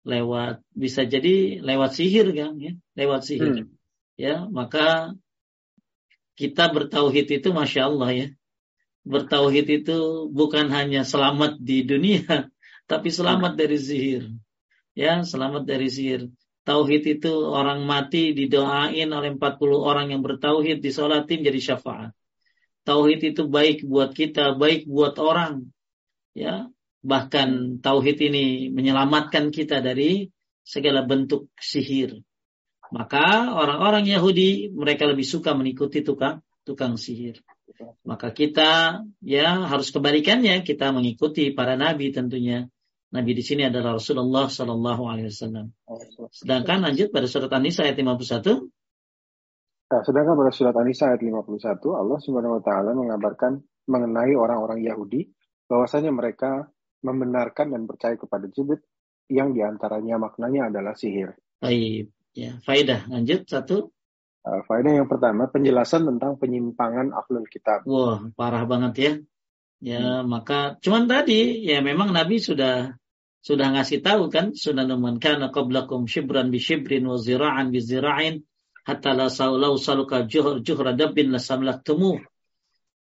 lewat bisa jadi lewat sihir kan ya lewat sihir hmm. ya maka kita bertauhid itu masya Allah ya bertauhid itu bukan hanya selamat di dunia tapi selamat hmm. dari sihir ya selamat dari sihir tauhid itu orang mati didoain oleh 40 orang yang bertauhid disolatin jadi syafaat tauhid itu baik buat kita baik buat orang ya bahkan tauhid ini menyelamatkan kita dari segala bentuk sihir. Maka orang-orang Yahudi mereka lebih suka mengikuti tukang tukang sihir. Maka kita ya harus kebalikannya kita mengikuti para nabi tentunya. Nabi di sini adalah Rasulullah Sallallahu Alaihi Wasallam. Sedangkan lanjut pada surat An-Nisa ayat 51. Nah, sedangkan pada surat An-Nisa ayat 51 Allah Subhanahu Wa Taala mengabarkan mengenai orang-orang Yahudi bahwasanya mereka membenarkan dan percaya kepada jibit yang di antaranya maknanya adalah sihir. Baik, ya. Faidah lanjut satu. Uh, faedah yang pertama penjelasan tentang penyimpangan ahlul kitab. Wah, parah banget ya. Ya, hmm. maka cuman tadi ya memang Nabi sudah sudah ngasih tahu kan sudah man kana qablakum shibran bi shibrin wa zira'an bi zira'in hatta la saulau saluka juhur juhra dabbin la samlaktumuh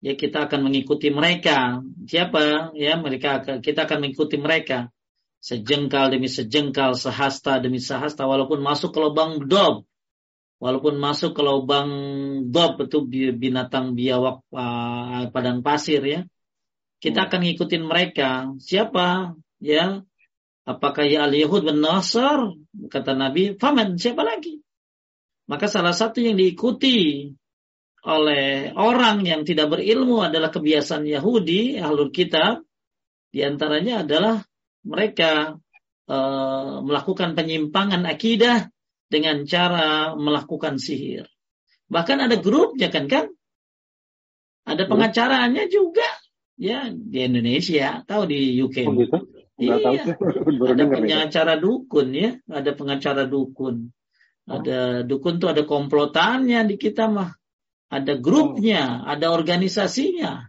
ya kita akan mengikuti mereka. Siapa? Ya, mereka kita akan mengikuti mereka. Sejengkal demi sejengkal, sehasta demi sehasta, walaupun masuk ke lubang dob. Walaupun masuk ke lubang dob itu binatang biawak uh, padang pasir ya. kita akan ngikutin mereka. Siapa? Ya, apakah ya al-Yahud bin Nasr? Kata Nabi, faman, siapa lagi? Maka salah satu yang diikuti oleh orang yang tidak berilmu adalah kebiasaan Yahudi, ahlul kitab. Di antaranya adalah mereka e, melakukan penyimpangan akidah dengan cara melakukan sihir. Bahkan ada grupnya kan kan? Ada pengacaranya juga ya di Indonesia, tahu di UK. Oh gitu? Iya. Tahu ada pengacara dukun ya, ada pengacara dukun. Ada dukun tuh ada komplotannya di kita mah. Ada grupnya, oh. ada organisasinya.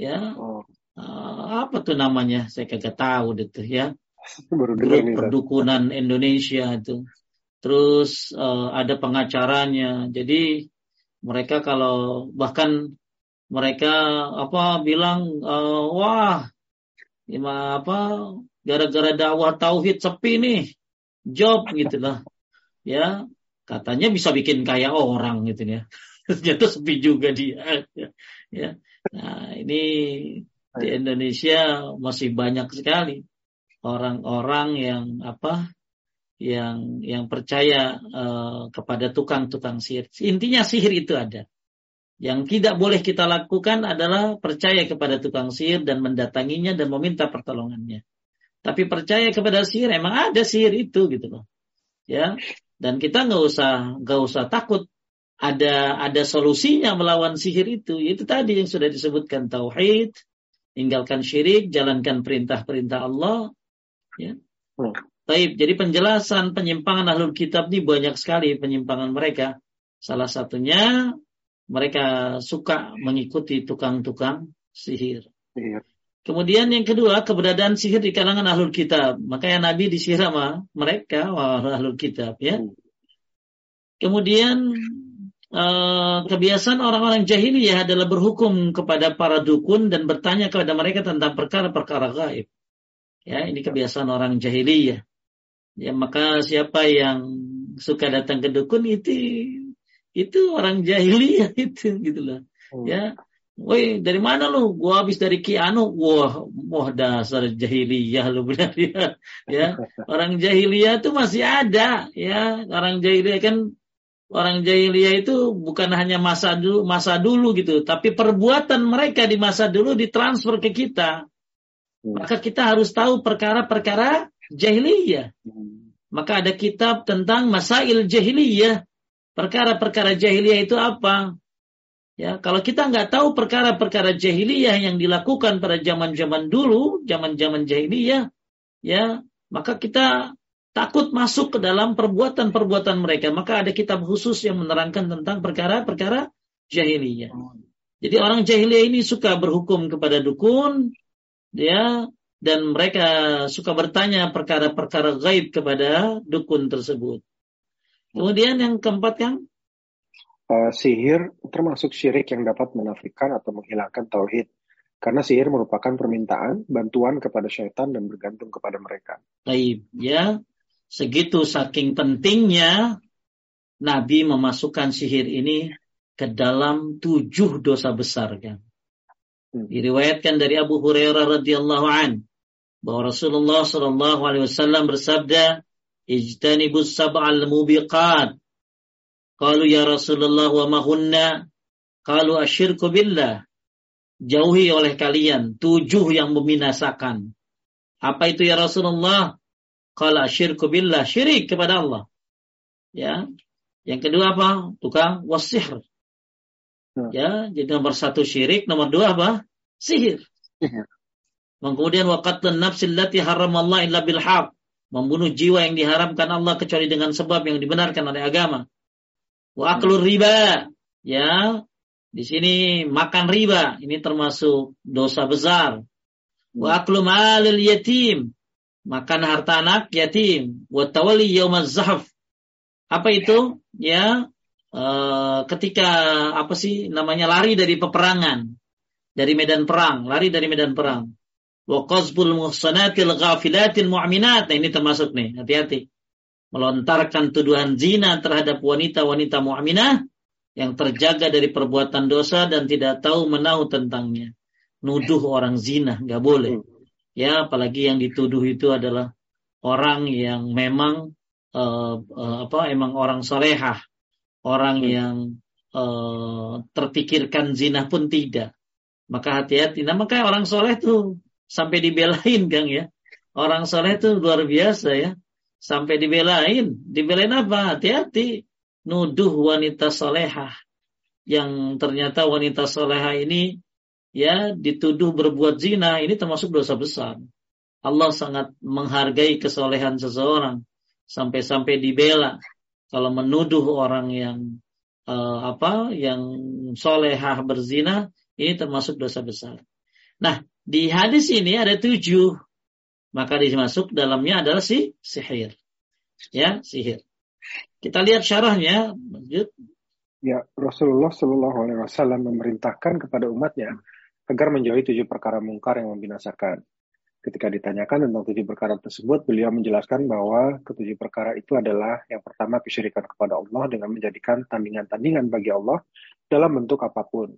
Ya. Oh. Uh, apa tuh namanya? Saya kagak tahu deh tuh ya. Baru Grup nih, perdukunan kan? Indonesia itu. Terus uh, ada pengacaranya. Jadi mereka kalau bahkan mereka apa bilang uh, wah apa gara-gara dakwah tauhid sepi nih job gitu lah. Ya katanya bisa bikin kaya orang gitu ya. Ternyata sepi juga dia ya. Nah ini di Indonesia masih banyak sekali orang-orang yang apa yang yang percaya uh, kepada tukang-tukang sihir. Intinya sihir itu ada yang tidak boleh kita lakukan adalah percaya kepada tukang sihir dan mendatanginya dan meminta pertolongannya tapi percaya kepada sihir emang ada sihir itu gitu loh ya dan kita nggak usah nggak usah takut ada ada solusinya melawan sihir itu. Itu tadi yang sudah disebutkan tauhid, tinggalkan syirik, jalankan perintah-perintah Allah. Ya. Hmm. Taib. Jadi penjelasan penyimpangan ahlul kitab ini banyak sekali penyimpangan mereka. Salah satunya mereka suka mengikuti tukang-tukang sihir. Sihir. Kemudian yang kedua, keberadaan sihir di kalangan ahlul kitab. Makanya Nabi disihir sama mereka, ahlul kitab. ya. Kemudian eh, kebiasaan orang-orang jahiliyah adalah berhukum kepada para dukun dan bertanya kepada mereka tentang perkara-perkara gaib. Ya, ini kebiasaan orang jahiliyah. Ya, maka siapa yang suka datang ke dukun itu itu orang jahiliyah itu gitu loh. Hmm. Ya, Woi, dari mana lu? Gua habis dari Kianu. Wah, wah dasar jahiliyah lu benar ya. ya. Orang jahiliyah itu masih ada ya. Orang jahiliyah kan orang jahiliyah itu bukan hanya masa dulu masa dulu gitu, tapi perbuatan mereka di masa dulu ditransfer ke kita. Hmm. Maka kita harus tahu perkara-perkara jahiliyah. Hmm. Maka ada kitab tentang masail jahiliyah. Perkara-perkara jahiliyah itu apa? Ya, kalau kita nggak tahu perkara-perkara jahiliyah yang dilakukan pada zaman-zaman dulu, zaman-zaman jahiliyah, ya, maka kita takut masuk ke dalam perbuatan-perbuatan mereka. Maka ada kitab khusus yang menerangkan tentang perkara-perkara jahiliyah. Jadi orang jahiliyah ini suka berhukum kepada dukun, ya, dan mereka suka bertanya perkara-perkara gaib kepada dukun tersebut. Kemudian yang keempat yang uh, sihir termasuk syirik yang dapat menafikan atau menghilangkan tauhid. Karena sihir merupakan permintaan, bantuan kepada syaitan dan bergantung kepada mereka. Baik, ya. Segitu saking pentingnya Nabi memasukkan sihir ini ke dalam tujuh dosa besar kan. Hmm. Diriwayatkan dari Abu Hurairah radhiyallahu an bahwa Rasulullah Shallallahu alaihi wasallam bersabda, "Ijtanibus sab'al mubiqat Qalu ya Rasulullah wa mahunna. Qalu asyirku billah. Jauhi oleh kalian tujuh yang membinasakan. Apa itu ya Rasulullah? Qala asyirku billah. Syirik kepada Allah. Ya. Yang kedua apa? Tukang wasihir. Hmm. Ya, jadi nomor satu syirik, nomor dua apa? Sihir. Kemudian waqatlun nafsil lati haram Allah illa bil Membunuh jiwa yang diharamkan Allah kecuali dengan sebab yang dibenarkan oleh agama. Wa riba. Ya. Di sini makan riba. Ini termasuk dosa besar. Wa hmm. aklu malil yatim. Makan harta anak yatim. Wa tawali yaumaz zahaf. Apa itu? Ya. Uh, ketika apa sih namanya lari dari peperangan dari medan perang lari dari medan perang wa qazbul muhsanatil ghafilatil mu'minat nah ini termasuk nih hati-hati melontarkan tuduhan zina terhadap wanita-wanita mu'minah yang terjaga dari perbuatan dosa dan tidak tahu menahu tentangnya. nuduh orang zina, nggak boleh. Ya, apalagi yang dituduh itu adalah orang yang memang uh, uh, apa, emang orang solehah, orang hmm. yang uh, terpikirkan zina pun tidak. Maka hati-hati. Nah, makanya orang soleh tuh sampai dibelain, Kang ya. Orang soleh tuh luar biasa ya. Sampai dibelain. Dibelain apa? Hati-hati. Nuduh wanita solehah. Yang ternyata wanita solehah ini ya dituduh berbuat zina ini termasuk dosa besar. Allah sangat menghargai kesolehan seseorang sampai-sampai dibela kalau menuduh orang yang uh, apa yang solehah berzina ini termasuk dosa besar. Nah di hadis ini ada tujuh maka dimasuk dalamnya adalah si sihir ya sihir. Kita lihat syarahnya lanjut. Ya Rasulullah Shallallahu Alaihi Wasallam memerintahkan kepada umatnya agar menjauhi tujuh perkara mungkar yang membinasakan. Ketika ditanyakan tentang tujuh perkara tersebut, beliau menjelaskan bahwa ketujuh perkara itu adalah yang pertama kesyirikan kepada Allah dengan menjadikan tandingan-tandingan bagi Allah dalam bentuk apa pun.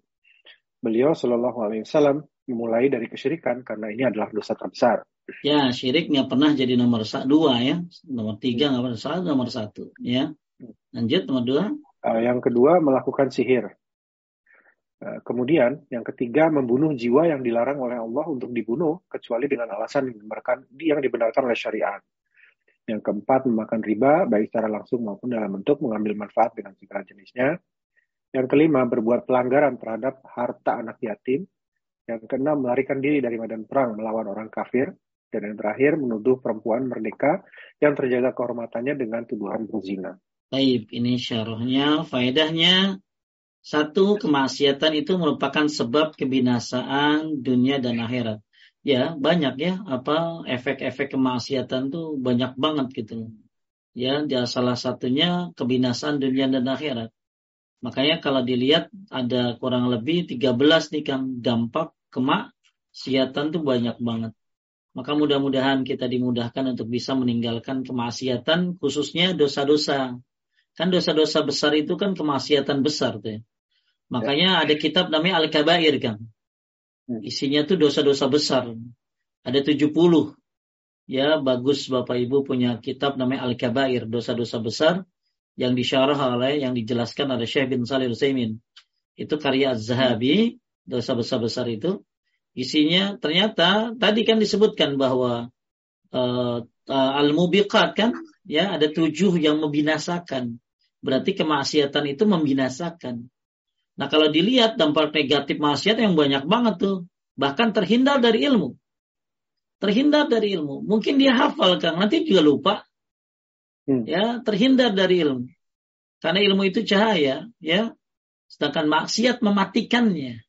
Beliau Shallallahu Alaihi Wasallam memulai dari kesyirikan karena ini adalah dosa terbesar. Ya, syirik nggak pernah jadi nomor dua ya, nomor tiga nggak pernah satu, nomor satu ya. Lanjut nomor dua. Uh, yang kedua melakukan sihir. Eh, kemudian yang ketiga membunuh jiwa yang dilarang oleh Allah untuk dibunuh kecuali dengan alasan yang dibenarkan, yang dibenarkan oleh syariat. Yang keempat memakan riba baik secara langsung maupun dalam bentuk mengambil manfaat dengan segala jenisnya. Yang kelima berbuat pelanggaran terhadap harta anak yatim. Yang keenam melarikan diri dari medan perang melawan orang kafir. Dan yang terakhir menuduh perempuan merdeka yang terjaga kehormatannya dengan tuduhan berzina. Baik, ini syarahnya, faedahnya satu, kemaksiatan itu merupakan sebab kebinasaan dunia dan akhirat. Ya, banyak ya, apa efek-efek kemaksiatan tuh banyak banget gitu. Ya, salah satunya kebinasaan dunia dan akhirat. Makanya kalau dilihat ada kurang lebih 13 nih kan dampak kemaksiatan tuh banyak banget. Maka mudah-mudahan kita dimudahkan untuk bisa meninggalkan kemaksiatan khususnya dosa-dosa. Kan dosa-dosa besar itu kan kemaksiatan besar tuh ya. Makanya ada kitab namanya Al-Kabair kan. Isinya tuh dosa-dosa besar. Ada 70. Ya, bagus Bapak Ibu punya kitab namanya Al-Kabair, dosa-dosa besar yang disyarah oleh yang dijelaskan oleh Syekh bin Salih Utsaimin. Itu karya Az-Zahabi, dosa besar-besar itu. Isinya ternyata tadi kan disebutkan bahwa uh, uh, al-mubiqat kan ya ada tujuh yang membinasakan. Berarti kemaksiatan itu membinasakan. Nah kalau dilihat dampak negatif maksiat yang banyak banget tuh. Bahkan terhindar dari ilmu. Terhindar dari ilmu. Mungkin dia hafal Kang, nanti juga lupa. Hmm. Ya, terhindar dari ilmu. Karena ilmu itu cahaya, ya. Sedangkan maksiat mematikannya.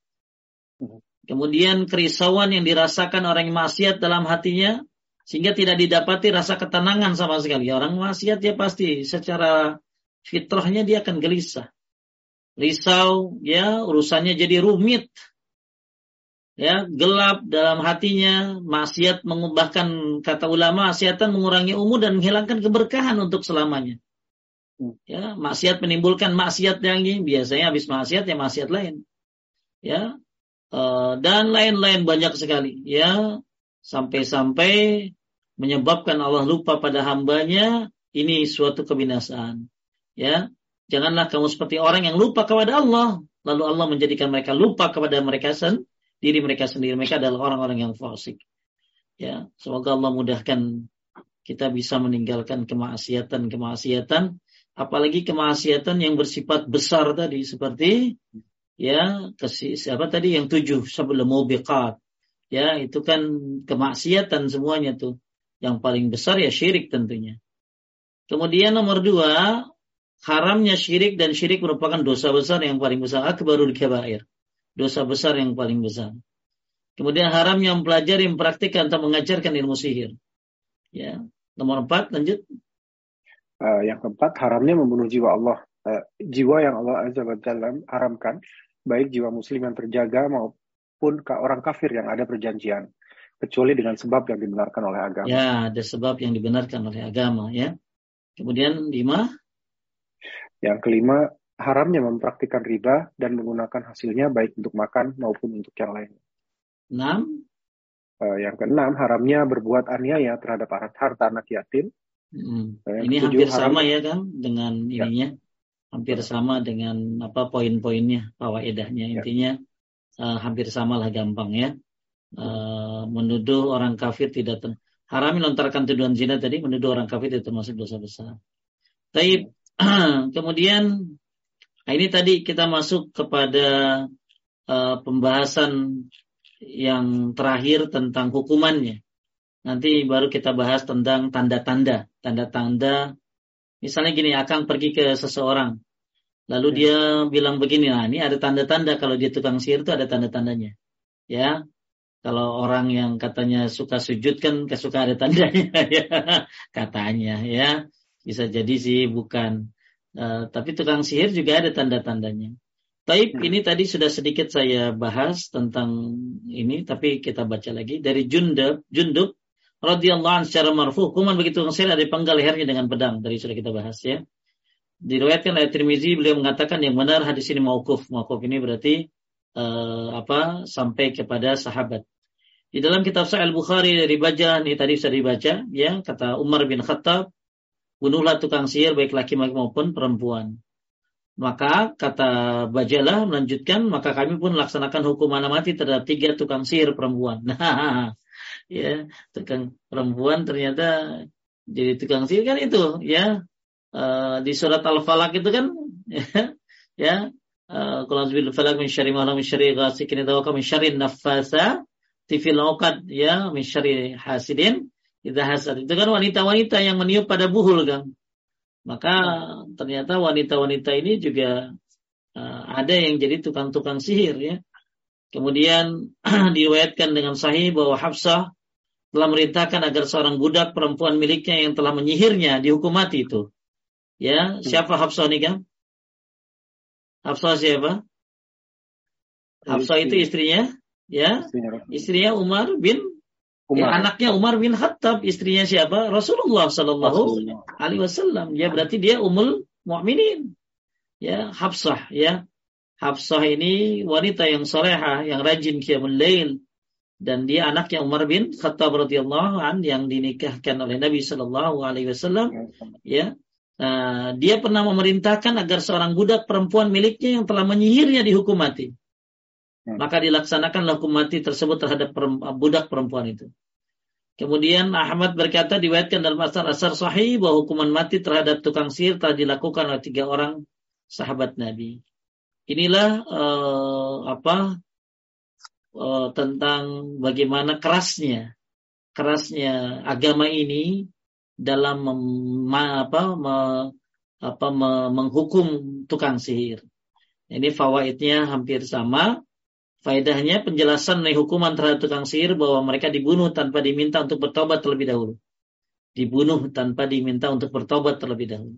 Hmm. Kemudian kerisauan yang dirasakan orang yang maksiat dalam hatinya sehingga tidak didapati rasa ketenangan sama sekali. Orang maksiat ya pasti secara fitrahnya dia akan gelisah risau, ya urusannya jadi rumit, ya gelap dalam hatinya, maksiat mengubahkan kata ulama, maksiatan mengurangi umur dan menghilangkan keberkahan untuk selamanya. Hmm. Ya, maksiat menimbulkan maksiat yang ini biasanya habis maksiat ya maksiat lain. Ya. Uh, dan lain-lain banyak sekali ya sampai-sampai menyebabkan Allah lupa pada hambanya ini suatu kebinasaan ya Janganlah kamu seperti orang yang lupa kepada Allah. Lalu Allah menjadikan mereka lupa kepada mereka sendiri, diri mereka sendiri. Mereka adalah orang-orang yang fasik. Ya, semoga Allah mudahkan kita bisa meninggalkan kemaksiatan-kemaksiatan, apalagi kemaksiatan yang bersifat besar tadi seperti ya siapa tadi yang tujuh sebelum mubiqat. Ya, itu kan kemaksiatan semuanya tuh. Yang paling besar ya syirik tentunya. Kemudian nomor dua, haramnya syirik dan syirik merupakan dosa besar yang paling besar akbarul kabair dosa besar yang paling besar. Kemudian haramnya mempelajari mempraktikkan atau mengajarkan ilmu sihir. Ya nomor empat lanjut. Uh, yang keempat haramnya membunuh jiwa Allah. Uh, jiwa yang Allah azza wajalla haramkan baik jiwa muslim yang terjaga maupun ke orang kafir yang ada perjanjian. Kecuali dengan sebab yang dibenarkan oleh agama. Ya ada sebab yang dibenarkan oleh agama ya. Kemudian lima? Yang kelima, haramnya mempraktikkan riba dan menggunakan hasilnya baik untuk makan maupun untuk yang lain. Enam. Uh, yang keenam, haramnya berbuat aniaya terhadap harta anak yatim. Hmm. Ini hampir haram, sama ya kan dengan ya. ininya, hampir sama dengan apa poin-poinnya, fawaidahnya. Ya. Intinya uh, hampir sama lah gampang ya. Uh, menuduh orang kafir tidak ter... haram melontarkan tuduhan zina tadi menuduh orang kafir tidak termasuk dosa besar. Tapi kemudian nah ini tadi kita masuk kepada uh, pembahasan yang terakhir tentang hukumannya. Nanti baru kita bahas tentang tanda-tanda. Tanda-tanda, misalnya gini, akan pergi ke seseorang. Lalu ya. dia bilang begini, nah ini ada tanda-tanda kalau dia tukang sihir itu ada tanda-tandanya. Ya, kalau orang yang katanya suka sujud kan kesuka ada tandanya ya katanya ya bisa jadi sih bukan uh, tapi tukang sihir juga ada tanda-tandanya Taib hmm. ini tadi sudah sedikit saya bahas tentang ini, tapi kita baca lagi dari Jundub, Jundub radhiyallahu anhu secara marfu, hukuman begitu sihir ada penggal lehernya dengan pedang. Tadi sudah kita bahas ya. Diriwayatkan oleh Tirmizi beliau mengatakan yang benar hadis ini mauquf. Mauquf ini berarti uh, apa? sampai kepada sahabat. Di dalam kitab Sahih Bukhari dari baca ini tadi sudah dibaca ya kata Umar bin Khattab bunuhlah tukang sihir baik laki-laki maupun perempuan. Maka kata Bajalah melanjutkan, maka kami pun laksanakan hukuman mati terhadap tiga tukang sihir perempuan. Nah, ya tukang perempuan ternyata jadi tukang sihir kan itu, ya uh, di surat Al-Falaq itu kan, ya, kalau uh, bil falak min syarri ma min syarri ghasikin idza waqa min nafasa tifil ya min hasidin idza hasad. Itu kan wanita-wanita yang meniup pada buhul kan. Maka ternyata wanita-wanita ini juga uh, ada yang jadi tukang-tukang sihir ya. Kemudian diriwayatkan dengan sahih bahwa Hafsah telah merintahkan agar seorang budak perempuan miliknya yang telah menyihirnya dihukum mati itu. Ya, siapa Hafsah ini kan? Hafsah siapa? Hafsah itu istrinya, ya. Istrinya Umar bin Umar. Ya, anaknya Umar bin Khattab, istrinya siapa? Rasulullah Sallallahu Alaihi Wasallam. Ya berarti dia umul mu'minin. Ya Hafsah. Ya Hafsah ini wanita yang soleha, yang rajin qiyamul lail. Dan dia anaknya Umar bin Khattab radhiyallahu an yang dinikahkan oleh Nabi Sallallahu Alaihi Wasallam. Ya, nah, dia pernah memerintahkan agar seorang budak perempuan miliknya yang telah menyihirnya dihukum mati. Hmm. Maka dilaksanakan hukum mati tersebut terhadap budak perempuan itu. Kemudian Ahmad berkata diwayatkan dalam asar-asar sahih bahwa hukuman mati terhadap tukang sihir telah dilakukan oleh tiga orang sahabat Nabi. Inilah uh, apa uh, tentang bagaimana kerasnya kerasnya agama ini dalam mem, apa, me, apa me, menghukum tukang sihir. Ini fawaidnya hampir sama Faedahnya penjelasan mengenai hukuman terhadap tukang sihir bahwa mereka dibunuh tanpa diminta untuk bertobat terlebih dahulu. Dibunuh tanpa diminta untuk bertobat terlebih dahulu.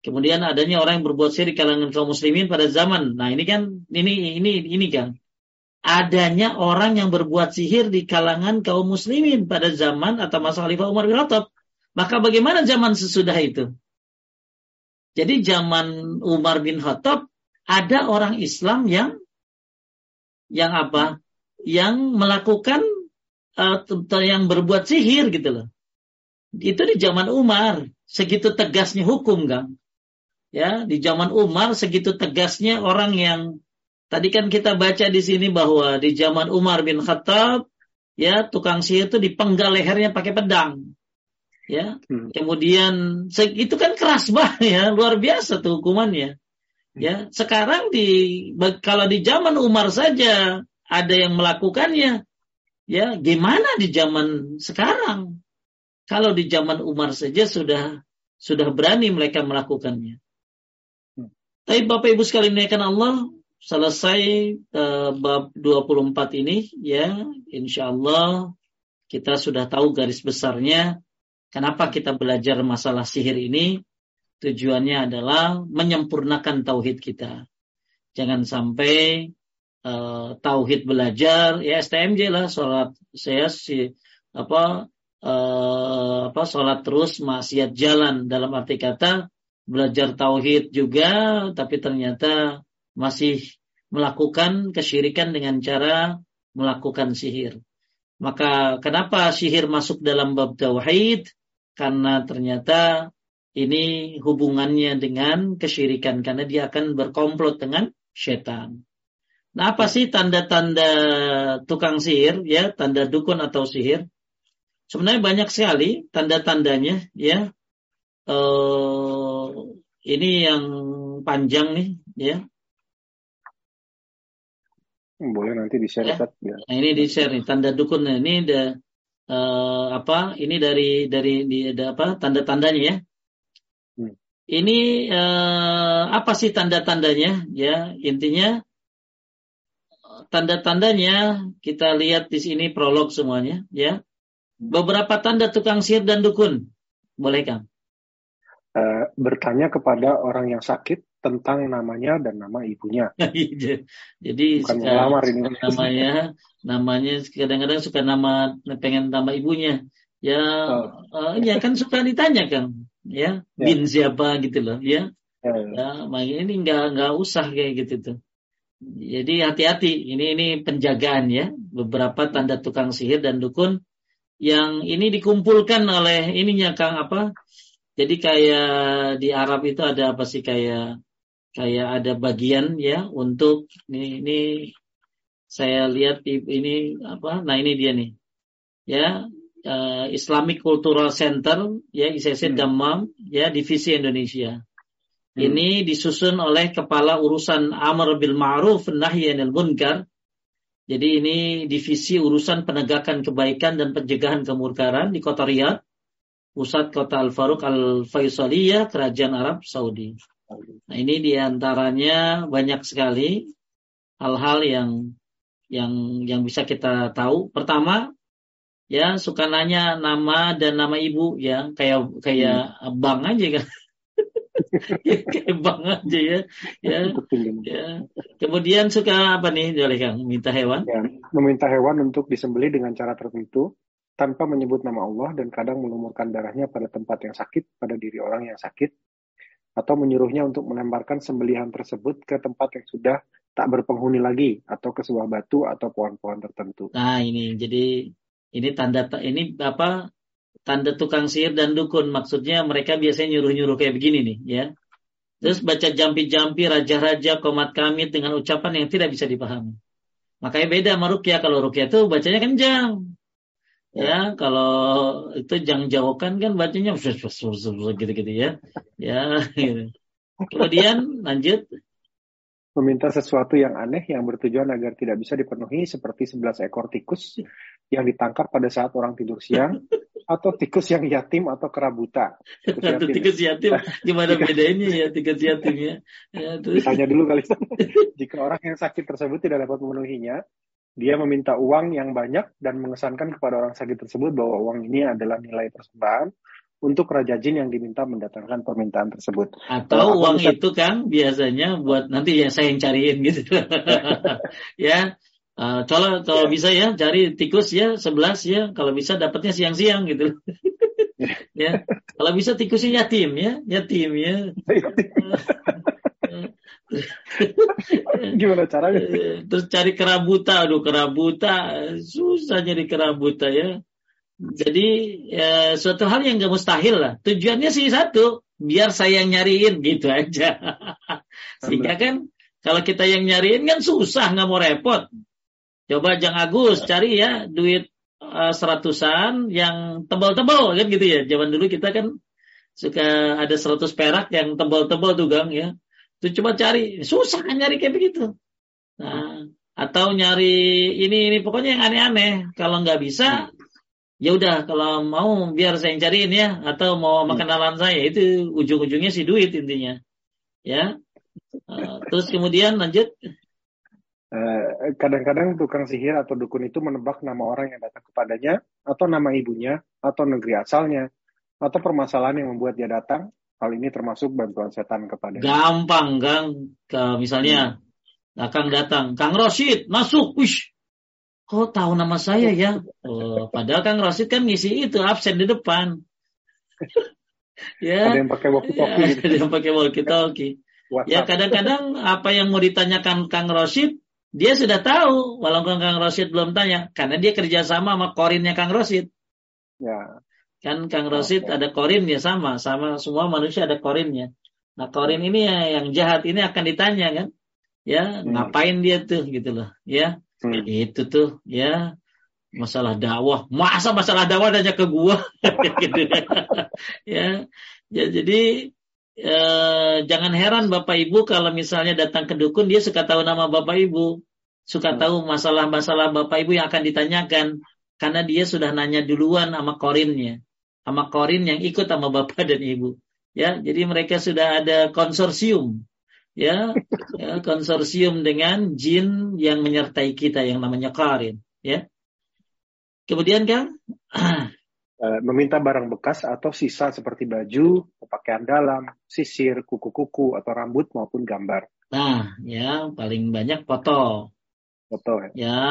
Kemudian adanya orang yang berbuat sihir di kalangan kaum muslimin pada zaman. Nah ini kan ini ini ini kan adanya orang yang berbuat sihir di kalangan kaum muslimin pada zaman atau masa Khalifah Umar bin Khattab. Maka bagaimana zaman sesudah itu? Jadi zaman Umar bin Khattab ada orang Islam yang yang apa? Yang melakukan uh, yang berbuat sihir gitu loh. Itu di zaman Umar, segitu tegasnya hukum, Kang. Ya, di zaman Umar segitu tegasnya orang yang tadi kan kita baca di sini bahwa di zaman Umar bin Khattab ya tukang sihir itu dipenggal lehernya pakai pedang. Ya. Hmm. Kemudian itu kan keras banget ya, luar biasa tuh hukumannya. Ya, sekarang di kalau di zaman Umar saja ada yang melakukannya, ya gimana di zaman sekarang? Kalau di zaman Umar saja sudah sudah berani mereka melakukannya. Hmm. Tapi Bapak Ibu sekalian menaikkan Allah, selesai uh, bab 24 ini ya, insya Allah kita sudah tahu garis besarnya kenapa kita belajar masalah sihir ini Tujuannya adalah menyempurnakan tauhid kita. Jangan sampai uh, tauhid belajar ya STMJ lah sholat saya si apa uh, apa sholat terus maksiat jalan dalam arti kata belajar tauhid juga tapi ternyata masih melakukan kesyirikan dengan cara melakukan sihir. Maka kenapa sihir masuk dalam bab tauhid? Karena ternyata ini hubungannya dengan kesyirikan karena dia akan berkomplot dengan setan. Nah, apa sih tanda-tanda tukang sihir ya, tanda dukun atau sihir? Sebenarnya banyak sekali tanda-tandanya ya. Uh, ini yang panjang nih ya. Boleh nanti di share ya. ya. Nah, ini di share nih tanda dukun ini ada uh, apa? Ini dari dari di ada apa? Tanda-tandanya ya. Hmm. Ini uh, apa sih tanda-tandanya? Ya intinya tanda-tandanya kita lihat di sini prolog semuanya ya. Beberapa tanda tukang sihir dan dukun. Boleh Kang? Uh, bertanya kepada orang yang sakit tentang namanya dan nama ibunya. Iya, jadi Bukan suka, melamar ini. namanya namanya kadang-kadang suka nama pengen nama ibunya. Ya, oh. uh, ya kan suka ditanya kan, ya, ya. bin siapa gitu loh, ya. Ya, ya. ya ini nggak nggak usah kayak gitu tuh. Jadi hati-hati, ini ini penjagaan ya, beberapa tanda tukang sihir dan dukun yang ini dikumpulkan oleh ininya Kang apa? Jadi kayak di Arab itu ada apa sih kayak kayak ada bagian ya untuk ini, ini saya lihat ini apa nah ini dia nih ya uh, Islamic Cultural Center ya ICC hmm. Damam ya divisi Indonesia hmm. ini disusun oleh kepala urusan Amr bil Ma'ruf Nahi Anil Munkar jadi ini divisi urusan penegakan kebaikan dan pencegahan kemurkaran di kota Riyadh pusat kota Al Faruq Al Faisaliyah kerajaan Arab Saudi Nah ini di antaranya banyak sekali hal-hal yang yang yang bisa kita tahu. Pertama, ya suka nanya nama dan nama ibu ya kayak kayak hmm. bang aja kan. kayak bang aja ya. Ya. ya. Kemudian suka apa nih oleh Kang? Minta hewan? Ya, meminta hewan untuk disembelih dengan cara tertentu tanpa menyebut nama Allah dan kadang melumurkan darahnya pada tempat yang sakit, pada diri orang yang sakit, atau menyuruhnya untuk melemparkan sembelihan tersebut ke tempat yang sudah tak berpenghuni lagi atau ke sebuah batu atau pohon-pohon tertentu. Nah, ini jadi ini tanda ini apa tanda tukang sihir dan dukun maksudnya mereka biasanya nyuruh-nyuruh kayak begini nih ya. Terus baca jampi-jampi raja-raja komat kamit dengan ucapan yang tidak bisa dipahami. Makanya beda sama rukyah. Kalau rukyah itu bacanya kencang. Ya, kalau itu jang jauhkan kan bacanya gitu-gitu ya. Ya, gitu. Kemudian lanjut meminta sesuatu yang aneh yang bertujuan agar tidak bisa dipenuhi seperti 11 ekor tikus yang ditangkap pada saat orang tidur siang atau tikus yang yatim atau kerabuta. Tikus yatim, tikus yatim gimana bedanya ya tikus yatim ya? ya terus. Tanya dulu kali. Jika orang yang sakit tersebut tidak dapat memenuhinya, dia meminta uang yang banyak dan mengesankan kepada orang sakit tersebut bahwa uang ini adalah nilai persembahan untuk raja jin yang diminta mendatangkan permintaan tersebut. Atau uang bisa... itu kan biasanya buat nanti ya saya yang cariin gitu. ya. Uh, kalau kalau ya. bisa ya cari tikus ya sebelas ya kalau bisa dapatnya siang-siang gitu. ya. Kalau bisa tikusnya yatim ya, yatim ya. Gimana caranya? Terus cari kerabuta, aduh kerabuta, susah jadi kerabuta ya. Jadi ya, suatu hal yang gak mustahil lah. Tujuannya sih satu, biar saya yang nyariin gitu aja. Sehingga kan kalau kita yang nyariin kan susah nggak mau repot. Coba Jang Agus cari ya duit uh, seratusan yang tebal-tebal kan gitu ya. Zaman dulu kita kan suka ada seratus perak yang tebal-tebal tuh gang ya. Itu cuma cari, susah kan nyari kayak begitu. Nah, atau nyari ini ini pokoknya yang aneh-aneh. Kalau nggak bisa, ya udah kalau mau biar saya yang cariin ya, atau mau hmm. makan alam saya itu ujung-ujungnya si duit intinya. Ya. Uh, terus kemudian lanjut. Eh, kadang-kadang tukang sihir atau dukun itu menebak nama orang yang datang kepadanya, atau nama ibunya, atau negeri asalnya, atau permasalahan yang membuat dia datang, Hal ini termasuk bantuan setan kepada. Gampang, Kang. Ke, misalnya, hmm. Kang datang, Kang Rosid masuk, wish. Kok tahu nama saya ya? Oh, padahal Kang Rosid kan ngisi itu absen di depan. ya. Ada yang pakai walkie-talkie. Ya, ada yang pakai walkie-talkie. Ya kadang-kadang apa yang mau ditanyakan Kang Rosid dia sudah tahu walaupun Kang Rosid belum tanya karena dia kerjasama sama korinnya Kang Rosid. Ya. Kan Kang Rosid okay. ada korinnya sama, sama semua manusia ada korinnya. Nah korin ini yang jahat ini akan ditanya kan, ya hmm. ngapain dia tuh gitu loh, ya hmm. itu tuh ya masalah dakwah, masa masalah dakwah hanya ke gua, gitu ya. ya jadi eh, jangan heran Bapak Ibu kalau misalnya datang ke dukun dia suka tahu nama Bapak Ibu, suka hmm. tahu masalah-masalah Bapak Ibu yang akan ditanyakan karena dia sudah nanya duluan sama korinnya, sama korin yang ikut sama Bapak dan Ibu. Ya, jadi mereka sudah ada konsorsium, ya, ya konsorsium dengan jin yang menyertai kita yang namanya korin, ya. Kemudian kan meminta barang bekas atau sisa seperti baju, pakaian dalam, sisir, kuku-kuku atau rambut maupun gambar. Nah, ya paling banyak foto. Foto ya. Ya,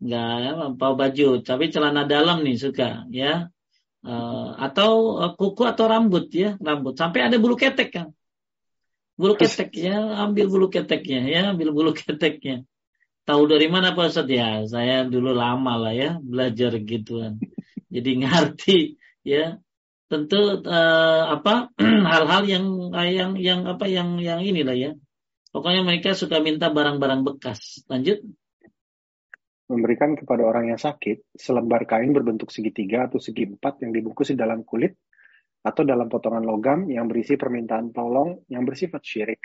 enggak ya, bawa baju, tapi celana dalam nih suka, ya. Uh, atau uh, kuku atau rambut ya, rambut. Sampai ada bulu ketek kan. Bulu ketek ya, ambil bulu keteknya ya, ambil bulu keteknya. Tahu dari mana Pak Ustadz? Ya, saya dulu lama lah ya belajar gituan jadi ngerti ya tentu uh, apa hal-hal yang yang yang apa yang yang inilah ya pokoknya mereka suka minta barang-barang bekas lanjut memberikan kepada orang yang sakit selembar kain berbentuk segitiga atau segi empat yang dibungkus di dalam kulit atau dalam potongan logam yang berisi permintaan tolong yang bersifat syirik.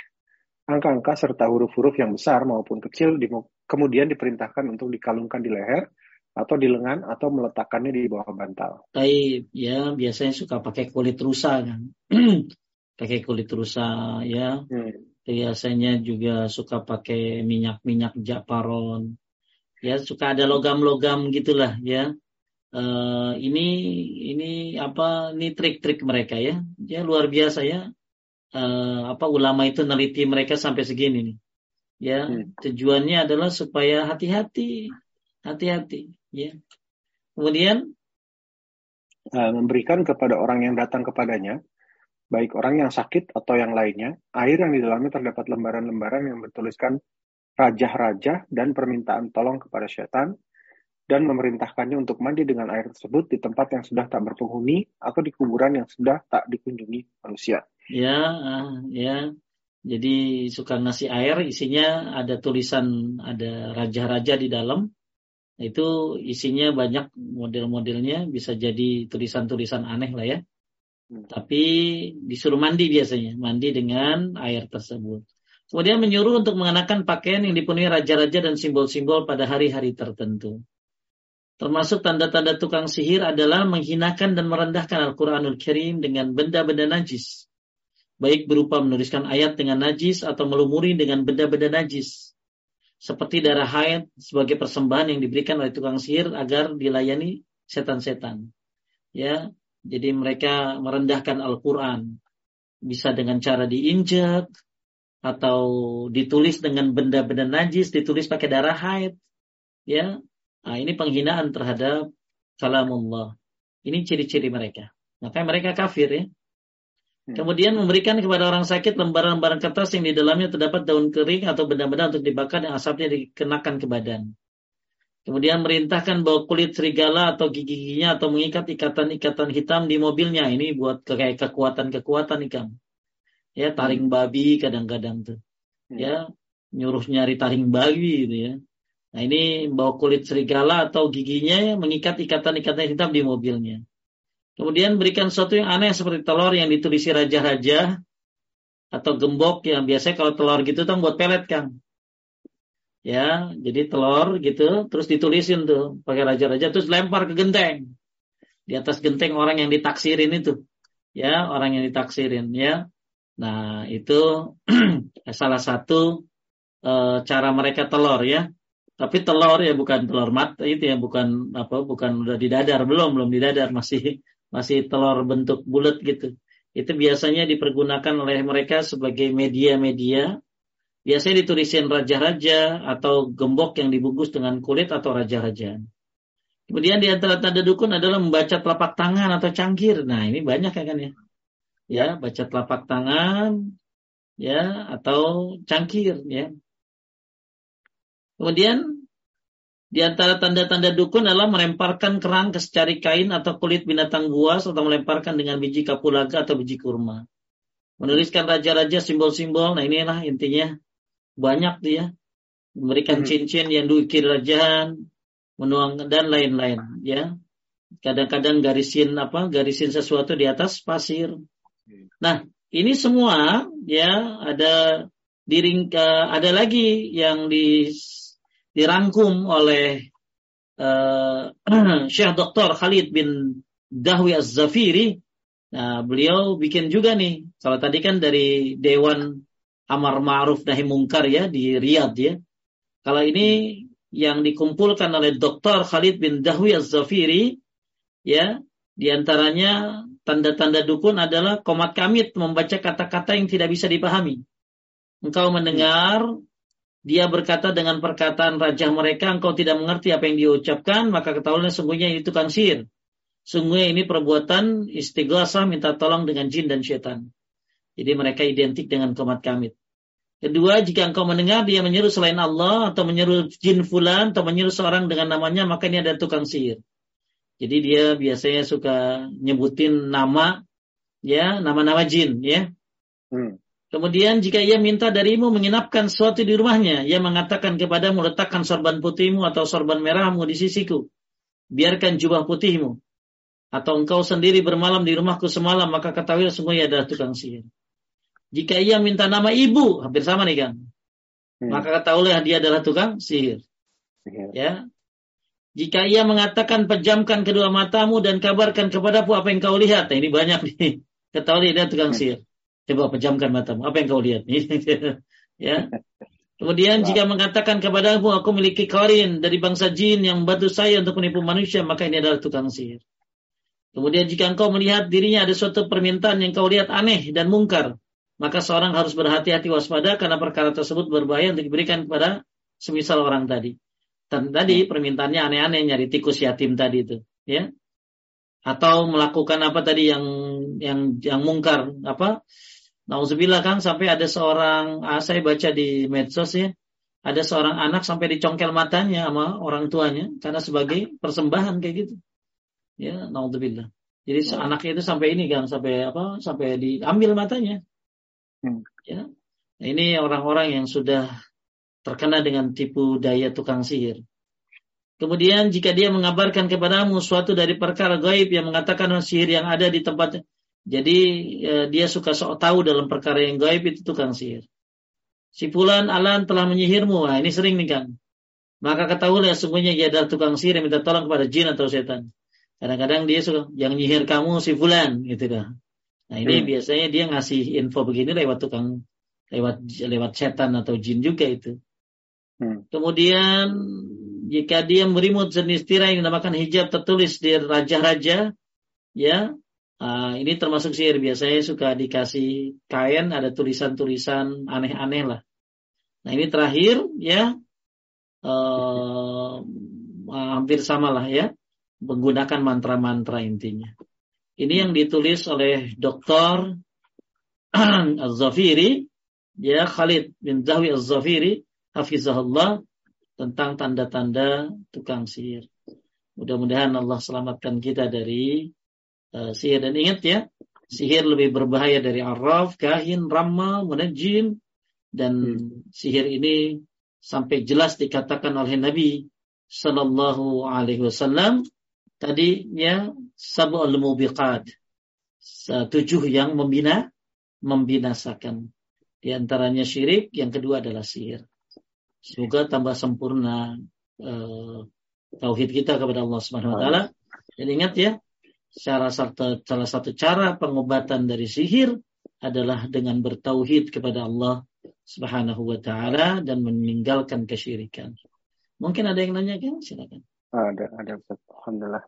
Angka-angka serta huruf-huruf yang besar maupun kecil di, kemudian diperintahkan untuk dikalungkan di leher atau di lengan atau meletakkannya di bawah bantal. Baik, ya biasanya suka pakai kulit rusa kan. pakai kulit rusa ya. Hmm. Biasanya juga suka pakai minyak-minyak japaron. Ya, suka ada logam-logam gitulah ya. Uh, ini ini apa ini trik-trik mereka ya. Ya luar biasa ya. Uh, apa ulama itu neliti mereka sampai segini nih. Ya, hmm. tujuannya adalah supaya hati-hati, hati-hati Ya. Kemudian uh, memberikan kepada orang yang datang kepadanya, baik orang yang sakit atau yang lainnya, air yang di dalamnya terdapat lembaran-lembaran yang bertuliskan raja-raja dan permintaan tolong kepada setan, dan memerintahkannya untuk mandi dengan air tersebut di tempat yang sudah tak berpenghuni atau di kuburan yang sudah tak dikunjungi manusia. Ya, uh, ya. Jadi suka ngasih air, isinya ada tulisan, ada raja-raja di dalam, itu isinya banyak model-modelnya bisa jadi tulisan-tulisan aneh lah ya. Tapi disuruh mandi biasanya mandi dengan air tersebut. Kemudian menyuruh untuk mengenakan pakaian yang dipenuhi raja-raja dan simbol-simbol pada hari-hari tertentu. Termasuk tanda-tanda tukang sihir adalah menghinakan dan merendahkan Al-Quranul Karim dengan benda-benda najis. Baik berupa menuliskan ayat dengan najis atau melumuri dengan benda-benda najis. Seperti darah haid sebagai persembahan yang diberikan oleh tukang sihir agar dilayani setan-setan. Ya, jadi mereka merendahkan Al-Quran bisa dengan cara diinjak atau ditulis dengan benda-benda najis, ditulis pakai darah haid. Ya, nah, ini penghinaan terhadap kalamullah. Ini ciri-ciri mereka. Makanya mereka kafir ya. Hmm. Kemudian memberikan kepada orang sakit lembaran-lembaran kertas yang di dalamnya terdapat daun kering atau benda-benda untuk dibakar yang asapnya dikenakan ke badan. Kemudian merintahkan bawa kulit serigala atau gigi-giginya atau mengikat ikatan-ikatan hitam di mobilnya. Ini buat kayak kekuatan-kekuatan ikan. Ya, taring hmm. babi kadang-kadang tuh. Hmm. Ya, nyuruh nyari taring babi gitu ya. Nah, ini bawa kulit serigala atau giginya mengikat ikatan-ikatan hitam di mobilnya. Kemudian berikan sesuatu yang aneh seperti telur yang ditulisi raja-raja atau gembok yang biasanya kalau telur gitu tuh buat pelet kan. Ya, jadi telur gitu terus ditulisin tuh pakai raja-raja terus lempar ke genteng. Di atas genteng orang yang ditaksirin itu. Ya, orang yang ditaksirin ya. Nah, itu salah satu e, cara mereka telur ya. Tapi telur ya bukan telur mat itu ya bukan apa bukan udah didadar belum belum didadar masih masih telur bentuk bulat gitu. Itu biasanya dipergunakan oleh mereka sebagai media-media. Biasanya ditulisin raja-raja atau gembok yang dibungkus dengan kulit atau raja-raja. Kemudian di antara tanda dukun adalah membaca telapak tangan atau cangkir. Nah ini banyak ya kan ya. Ya baca telapak tangan ya atau cangkir ya. Kemudian di antara tanda-tanda dukun adalah melemparkan kerang ke secari kain atau kulit binatang buas atau melemparkan dengan biji kapulaga atau biji kurma. Menuliskan raja-raja simbol-simbol. Nah inilah intinya banyak dia memberikan hmm. cincin yang diukir rajaan, menuang dan lain-lain ya. Kadang-kadang garisin apa? Garisin sesuatu di atas pasir. Nah, ini semua ya ada diring ada lagi yang di dirangkum oleh uh, Syekh Dr. Khalid bin Dahwi Az-Zafiri. Nah, beliau bikin juga nih. Kalau tadi kan dari Dewan Amar Ma'ruf Nahi Mungkar ya di Riyadh ya. Kalau ini yang dikumpulkan oleh Dr. Khalid bin Dahwi Az-Zafiri ya, di antaranya tanda-tanda dukun adalah komat kamit membaca kata-kata yang tidak bisa dipahami. Engkau mendengar dia berkata dengan perkataan raja mereka, engkau tidak mengerti apa yang diucapkan, maka ketahuilah sungguhnya itu tukang sihir. Sungguhnya ini perbuatan istighasah minta tolong dengan jin dan syaitan. Jadi mereka identik dengan komat kamit. Kedua, jika engkau mendengar dia menyeru selain Allah atau menyeru jin fulan atau menyeru seorang dengan namanya, maka ini ada tukang sihir. Jadi dia biasanya suka nyebutin nama, ya nama-nama jin, ya. Hmm. Kemudian jika ia minta darimu menginapkan sesuatu di rumahnya, ia mengatakan kepadamu letakkan sorban putihmu atau sorban merahmu di sisiku. Biarkan jubah putihmu. Atau engkau sendiri bermalam di rumahku semalam, maka ketahui sungguh ia adalah tukang sihir. Jika ia minta nama ibu, hampir sama nih kan. Hmm. Maka ketahuilah dia adalah tukang sihir. Ya. Jika ia mengatakan pejamkan kedua matamu dan kabarkan kepadaku apa yang kau lihat. Nah, ini banyak nih. Ketahui dia tukang hmm. sihir. Coba pejamkan matamu. Apa yang kau lihat? ya. Kemudian jika mengatakan kepadamu aku memiliki korin dari bangsa jin yang membantu saya untuk menipu manusia, maka ini adalah tukang sihir. Kemudian jika engkau melihat dirinya ada suatu permintaan yang kau lihat aneh dan mungkar, maka seorang harus berhati-hati waspada karena perkara tersebut berbahaya untuk diberikan kepada semisal orang tadi. Dan tadi permintaannya aneh-aneh nyari tikus yatim tadi itu, ya. Atau melakukan apa tadi yang yang yang mungkar, apa? Nauzubillah kan sampai ada seorang, ah, saya baca di medsos ya, ada seorang anak sampai dicongkel matanya sama orang tuanya karena sebagai persembahan kayak gitu. Ya, nauzubillah. Jadi oh. anaknya itu sampai ini kan, sampai apa? Sampai diambil matanya. Hmm. Ya. Nah, ini orang-orang yang sudah terkena dengan tipu daya tukang sihir. Kemudian jika dia mengabarkan kepadamu suatu dari perkara gaib yang mengatakan sihir yang ada di tempat jadi eh, dia suka sok tahu dalam perkara yang gaib itu tukang sihir. Si Alan telah menyihirmu. Nah, ini sering nih kan. Maka ketahuilah sungguhnya dia adalah tukang sihir yang minta tolong kepada jin atau setan. Kadang-kadang dia suka yang nyihir kamu si Fulan gitu dah. Nah ini hmm. biasanya dia ngasih info begini lewat tukang lewat lewat setan atau jin juga itu. Hmm. Kemudian jika dia memberimu jenis tirai yang dinamakan hijab tertulis di raja-raja, ya Uh, ini termasuk sihir biasanya suka dikasih kain ada tulisan-tulisan aneh-aneh lah. Nah ini terakhir ya uh, hampir sama lah ya menggunakan mantra-mantra intinya. Ini yang ditulis oleh Dr. Az-Zafiri ya Khalid bin Zahwi Az-Zafiri hafizahullah tentang tanda-tanda tukang sihir. Mudah-mudahan Allah selamatkan kita dari uh, sihir dan ingat ya sihir lebih berbahaya dari arraf, kahin, ramal, munajim dan hmm. sihir ini sampai jelas dikatakan oleh Nabi Sallallahu Alaihi Wasallam tadi ya sab'ul mubiqat tujuh yang membina membinasakan di antaranya syirik yang kedua adalah sihir semoga tambah sempurna uh, tauhid kita kepada Allah Subhanahu wa taala dan ingat ya Salah satu, salah satu cara pengobatan dari sihir adalah dengan bertauhid kepada Allah Subhanahu wa taala dan meninggalkan kesyirikan. Mungkin ada yang nanya kan? Silakan. Ada, ada Alhamdulillah.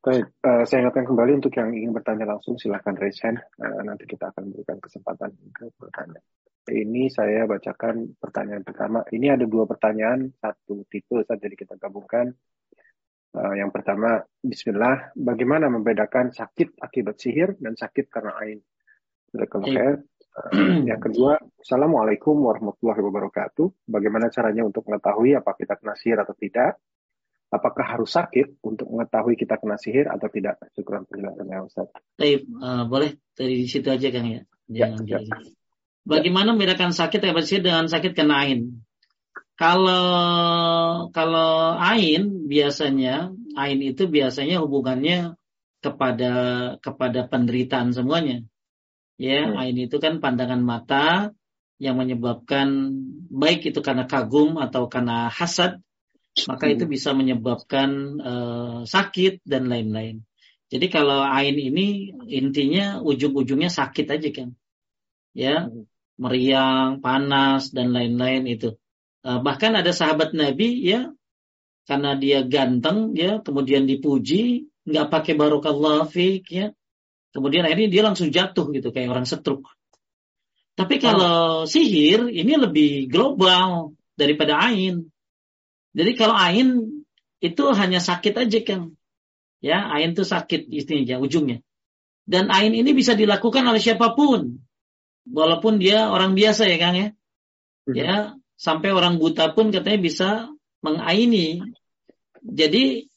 Baik, uh, saya ingatkan kembali untuk yang ingin bertanya langsung silahkan raise hand. Uh, nanti kita akan berikan kesempatan untuk bertanya. Ini saya bacakan pertanyaan pertama. Ini ada dua pertanyaan, satu tipe, jadi kita gabungkan. Uh, yang pertama, Bismillah, bagaimana membedakan sakit akibat sihir dan sakit karena ain? Saya, yang kedua, Assalamualaikum warahmatullahi wabarakatuh. Bagaimana caranya untuk mengetahui apa kita kena sihir atau tidak? Apakah harus sakit untuk mengetahui kita kena sihir atau tidak? Syukur penjelasannya Ustaz. Baik, uh, boleh dari situ aja Kang ya. ya Jangan ya, ya. Bagaimana membedakan sakit yang sihir dengan sakit kena ain? Kalau kalau ain biasanya ain itu biasanya hubungannya kepada kepada penderitaan semuanya. Ya, hmm. ain itu kan pandangan mata yang menyebabkan baik itu karena kagum atau karena hasad, maka hmm. itu bisa menyebabkan uh, sakit dan lain-lain. Jadi kalau ain ini intinya ujung-ujungnya sakit aja kan. Ya, hmm. meriang, panas dan lain-lain itu. Uh, bahkan ada sahabat Nabi ya karena dia ganteng ya kemudian dipuji nggak pakai barokallah fik ya. Kemudian akhirnya dia langsung jatuh gitu kayak orang setruk. Tapi kalau oh. sihir ini lebih global daripada ain. Jadi kalau ain itu hanya sakit aja kan. Ya, ain itu sakit istinya ujungnya. Dan ain ini bisa dilakukan oleh siapa pun. Walaupun dia orang biasa ya Kang ya. Hmm. Ya, sampai orang buta pun katanya bisa mengaini. Jadi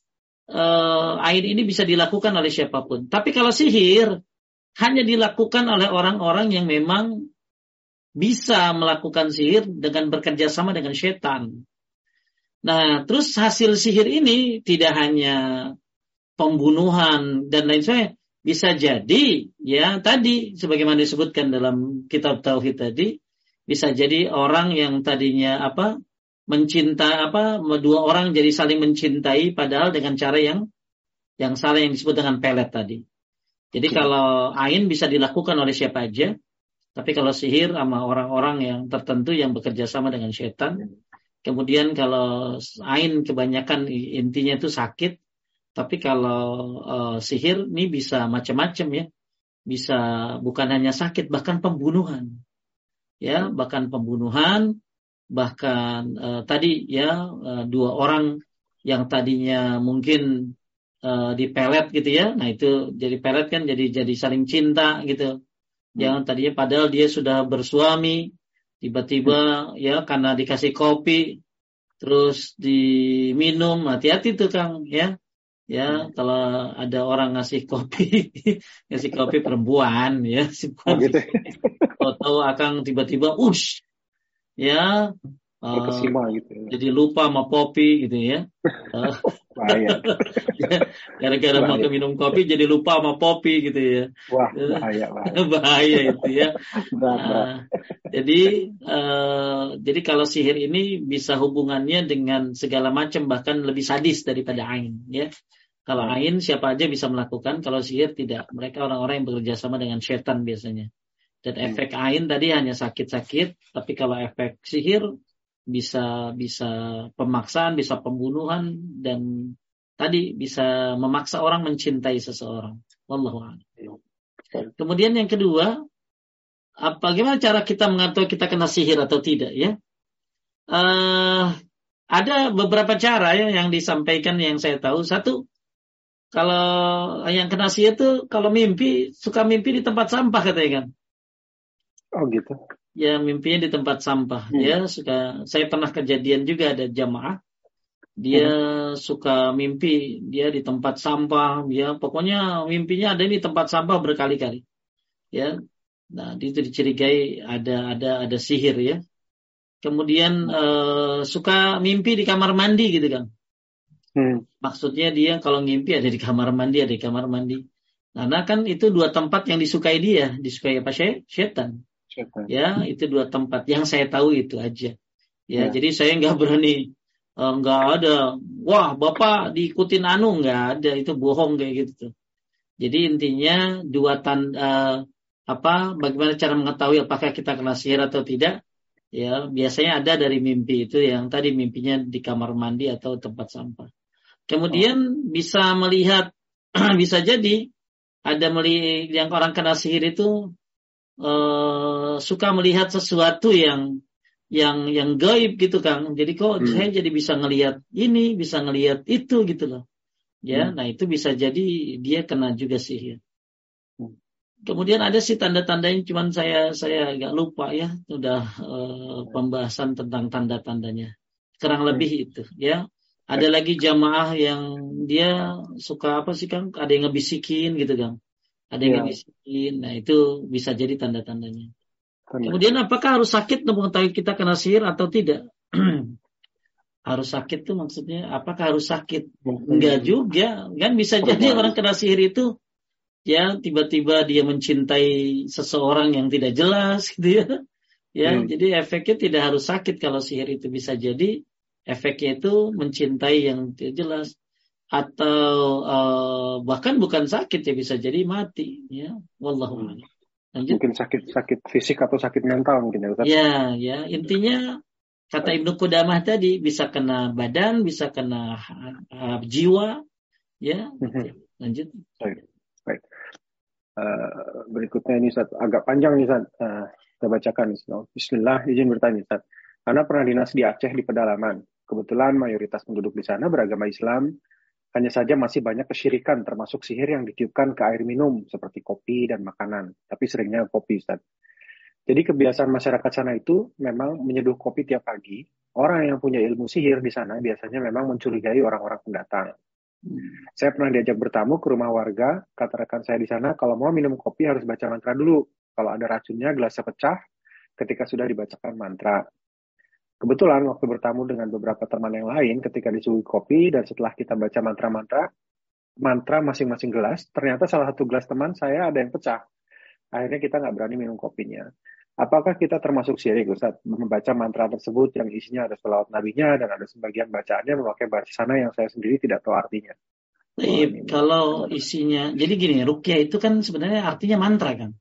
uh, air ini bisa dilakukan oleh siapa pun. Tapi kalau sihir hanya dilakukan oleh orang-orang yang memang bisa melakukan sihir dengan bekerja sama dengan setan. Nah, terus hasil sihir ini tidak hanya pembunuhan dan lain sebagainya, bisa jadi ya tadi sebagaimana disebutkan dalam kitab tauhid tadi bisa jadi orang yang tadinya apa mencinta apa dua orang jadi saling mencintai padahal dengan cara yang yang salah yang disebut dengan pelet tadi. Jadi kalau ain bisa dilakukan oleh siapa aja, tapi kalau sihir sama orang-orang yang tertentu yang bekerja sama dengan setan, kemudian kalau ain kebanyakan intinya itu sakit, tapi kalau uh, sihir ini bisa macam-macam ya, bisa bukan hanya sakit bahkan pembunuhan, ya bahkan pembunuhan bahkan uh, tadi ya uh, dua orang yang tadinya mungkin uh, dipelet gitu ya. Nah itu jadi pelet kan jadi jadi saling cinta gitu. Hmm. yang tadinya padahal dia sudah bersuami tiba-tiba ya karena dikasih kopi terus diminum hati-hati tuh Kang ya ya hmm. kalau ada orang ngasih kopi ngasih kopi perempuan ya si oh, gitu. tahu akan tiba-tiba ush ya uh, gitu ya. jadi lupa sama kopi gitu ya bahaya. Gara-gara mau minum kopi jadi lupa sama kopi gitu ya. Wah bahaya bahaya, bahaya itu ya. Uh, jadi uh, jadi kalau sihir ini bisa hubungannya dengan segala macam bahkan lebih sadis daripada ain ya. Kalau ain siapa aja bisa melakukan. Kalau sihir tidak. Mereka orang-orang yang bekerja sama dengan setan biasanya. Dan hmm. efek ain tadi hanya sakit-sakit, tapi kalau efek sihir bisa bisa pemaksaan, bisa pembunuhan dan tadi bisa memaksa orang mencintai seseorang. Wallahu a'lam. Kemudian yang kedua, bagaimana cara kita mengetahui kita kena sihir atau tidak ya? Uh, ada beberapa cara ya yang disampaikan yang saya tahu. Satu, kalau yang kena sihir itu kalau mimpi suka mimpi di tempat sampah katanya kan. Oh gitu. Ya mimpinya di tempat sampah. Hmm. Ya suka. Saya pernah kejadian juga ada jamaah. Dia hmm. suka mimpi dia di tempat sampah. Ya pokoknya mimpinya ada di tempat sampah berkali-kali. Ya. Nah itu dicurigai ada ada ada sihir ya. Kemudian hmm. uh, suka mimpi di kamar mandi gitu kan. Hmm. Maksudnya dia kalau mimpi ada di kamar mandi, ada di kamar mandi. Karena kan itu dua tempat yang disukai dia, disukai apa setan. Ya, itu dua tempat yang saya tahu itu aja. Ya, ya. jadi saya nggak berani eh, nggak uh, ada. Wah, bapak diikutin anu nggak ada. Itu bohong kayak gitu. Jadi intinya dua tan uh, apa bagaimana cara mengetahui apakah kita kena sihir atau tidak? Ya, biasanya ada dari mimpi itu yang tadi mimpinya di kamar mandi atau tempat sampah. Kemudian oh. bisa melihat bisa jadi ada melihat yang orang kena sihir itu uh, suka melihat sesuatu yang yang yang gaib gitu Kang. Jadi kok hmm. saya jadi bisa ngelihat ini, bisa ngelihat itu gitu loh. Ya, hmm. nah itu bisa jadi dia kena juga sihir. Hmm. kemudian ada sih tanda-tandanya cuman saya saya agak lupa ya sudah uh, pembahasan tentang tanda-tandanya kurang hmm. lebih itu ya ada lagi jamaah yang dia suka apa sih kang ada yang ngebisikin gitu kang ada yang ya. nah itu bisa jadi tanda-tandanya. Kemudian apakah harus sakit untuk mengetahui kita kena sihir atau tidak? Harus sakit tuh maksudnya apakah harus sakit? Enggak juga. Kan bisa jadi orang kena sihir itu ya tiba-tiba dia mencintai seseorang yang tidak jelas gitu ya. Ya hmm. jadi efeknya tidak harus sakit kalau sihir itu bisa jadi. Efeknya itu mencintai yang tidak jelas atau uh, bahkan bukan sakit ya bisa jadi mati ya wallahu hmm. mungkin sakit sakit fisik atau sakit mental mungkin ya Ustaz. ya ya intinya Kata Ibnu Qudamah tadi bisa kena badan, bisa kena uh, jiwa, ya. Mhm. Lanjut. Baik. Baik. Uh, berikutnya ini Ustaz, agak panjang nih Ustaz. Uh, kita bacakan Bismillah, izin bertanya Ustaz. Karena pernah dinas di Aceh di pedalaman. Kebetulan mayoritas penduduk di sana beragama Islam. Hanya saja masih banyak kesyirikan termasuk sihir yang ditiupkan ke air minum seperti kopi dan makanan. Tapi seringnya kopi Ustaz. Jadi kebiasaan masyarakat sana itu memang menyeduh kopi tiap pagi. Orang yang punya ilmu sihir di sana biasanya memang mencurigai orang-orang pendatang. Hmm. Saya pernah diajak bertamu ke rumah warga, kata rekan saya di sana, kalau mau minum kopi harus baca mantra dulu. Kalau ada racunnya, gelasnya pecah ketika sudah dibacakan mantra. Kebetulan waktu bertamu dengan beberapa teman yang lain ketika disuguhi kopi dan setelah kita baca mantra-mantra, mantra masing-masing gelas, ternyata salah satu gelas teman saya ada yang pecah. Akhirnya kita nggak berani minum kopinya. Apakah kita termasuk syirik Ustaz membaca mantra tersebut yang isinya ada selawat nabinya dan ada sebagian bacaannya memakai bahasa sana yang saya sendiri tidak tahu artinya. Oh, kalau isinya, jadi gini, rukyah itu kan sebenarnya artinya mantra kan.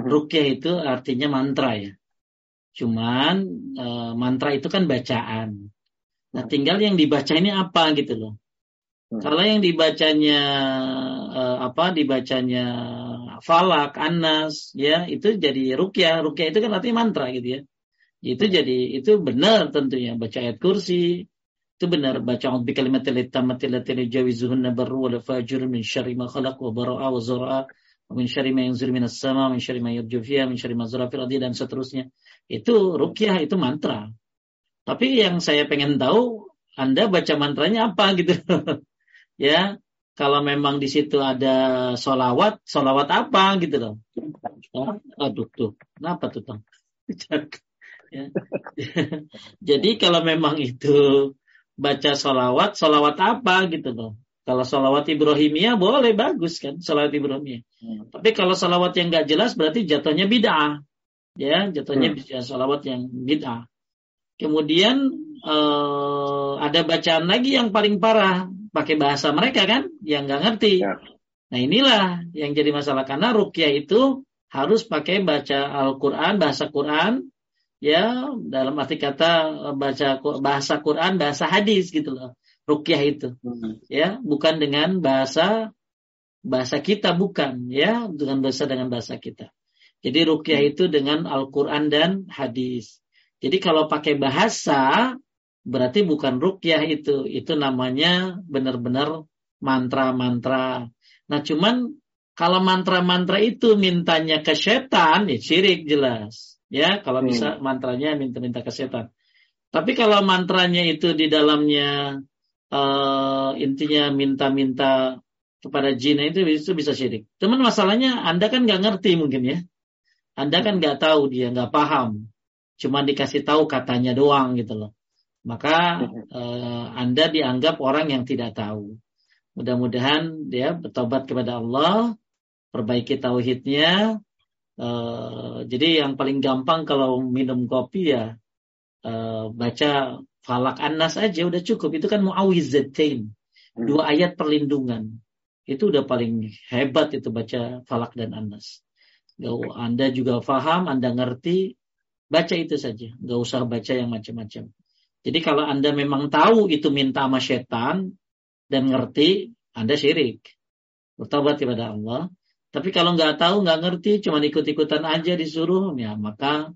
Mhm. Rukyah itu artinya mantra ya. Cuman e, mantra itu kan bacaan. Nah mhm. tinggal yang dibaca ini apa gitu loh. Hmm. Kalau yang dibacanya e, apa dibacanya falak, anas, ya itu jadi rukyah. Rukyah itu kan artinya mantra gitu ya. Itu hmm. jadi itu benar tentunya baca ayat kursi itu benar baca bi kalimatil tammati allati jawizuhunna barru wal fajir min syarri ma khalaq wa bara'a wa zara'a min syarri ma yanzur minas sama min syarri ma yarju fiha min syarri ma zara fil dan seterusnya. Itu rukyah itu mantra. Tapi yang saya pengen tahu Anda baca mantranya apa gitu. ya, kalau memang di situ ada solawat, solawat apa gitu loh. Oh, aduh tuh, kenapa tuh ya. Jadi kalau memang itu baca solawat, solawat apa gitu loh. Kalau solawat Ibrahimiyah boleh bagus kan, solawat Ibrahimiyah. Hmm. Tapi kalau solawat yang nggak jelas berarti jatuhnya bid'ah. Ya, jatuhnya hmm. solawat yang bid'ah. Kemudian uh, ada bacaan lagi yang paling parah pakai bahasa mereka kan yang nggak ngerti. Ya. Nah inilah yang jadi masalah karena rukyah itu harus pakai baca Al-Quran, bahasa Quran, ya dalam arti kata baca bahasa Quran, bahasa hadis gitu loh. Rukyah itu, hmm. ya bukan dengan bahasa bahasa kita bukan, ya dengan bahasa dengan bahasa kita. Jadi rukyah hmm. itu dengan Al-Quran dan hadis. Jadi kalau pakai bahasa berarti bukan rukyah itu itu namanya benar-benar mantra-mantra nah cuman kalau mantra-mantra itu mintanya ke setan ya syirik jelas ya kalau hmm. bisa mantranya minta-minta ke setan tapi kalau mantranya itu di dalamnya uh, intinya minta-minta kepada jin itu itu bisa syirik. Cuman masalahnya Anda kan nggak ngerti mungkin ya. Anda kan nggak tahu dia nggak paham. Cuma dikasih tahu katanya doang gitu loh maka uh, Anda dianggap orang yang tidak tahu. Mudah-mudahan dia bertobat kepada Allah, perbaiki tauhidnya. Uh, jadi yang paling gampang kalau minum kopi ya uh, baca falak anas aja udah cukup. Itu kan muawizzatain, hmm. dua ayat perlindungan. Itu udah paling hebat itu baca falak dan anas. Anda juga faham, Anda ngerti, baca itu saja. Gak usah baca yang macam-macam. Jadi kalau Anda memang tahu itu minta sama setan dan ngerti, Anda syirik. Bertobat kepada Allah. Tapi kalau nggak tahu, nggak ngerti, cuma ikut-ikutan aja disuruh, ya maka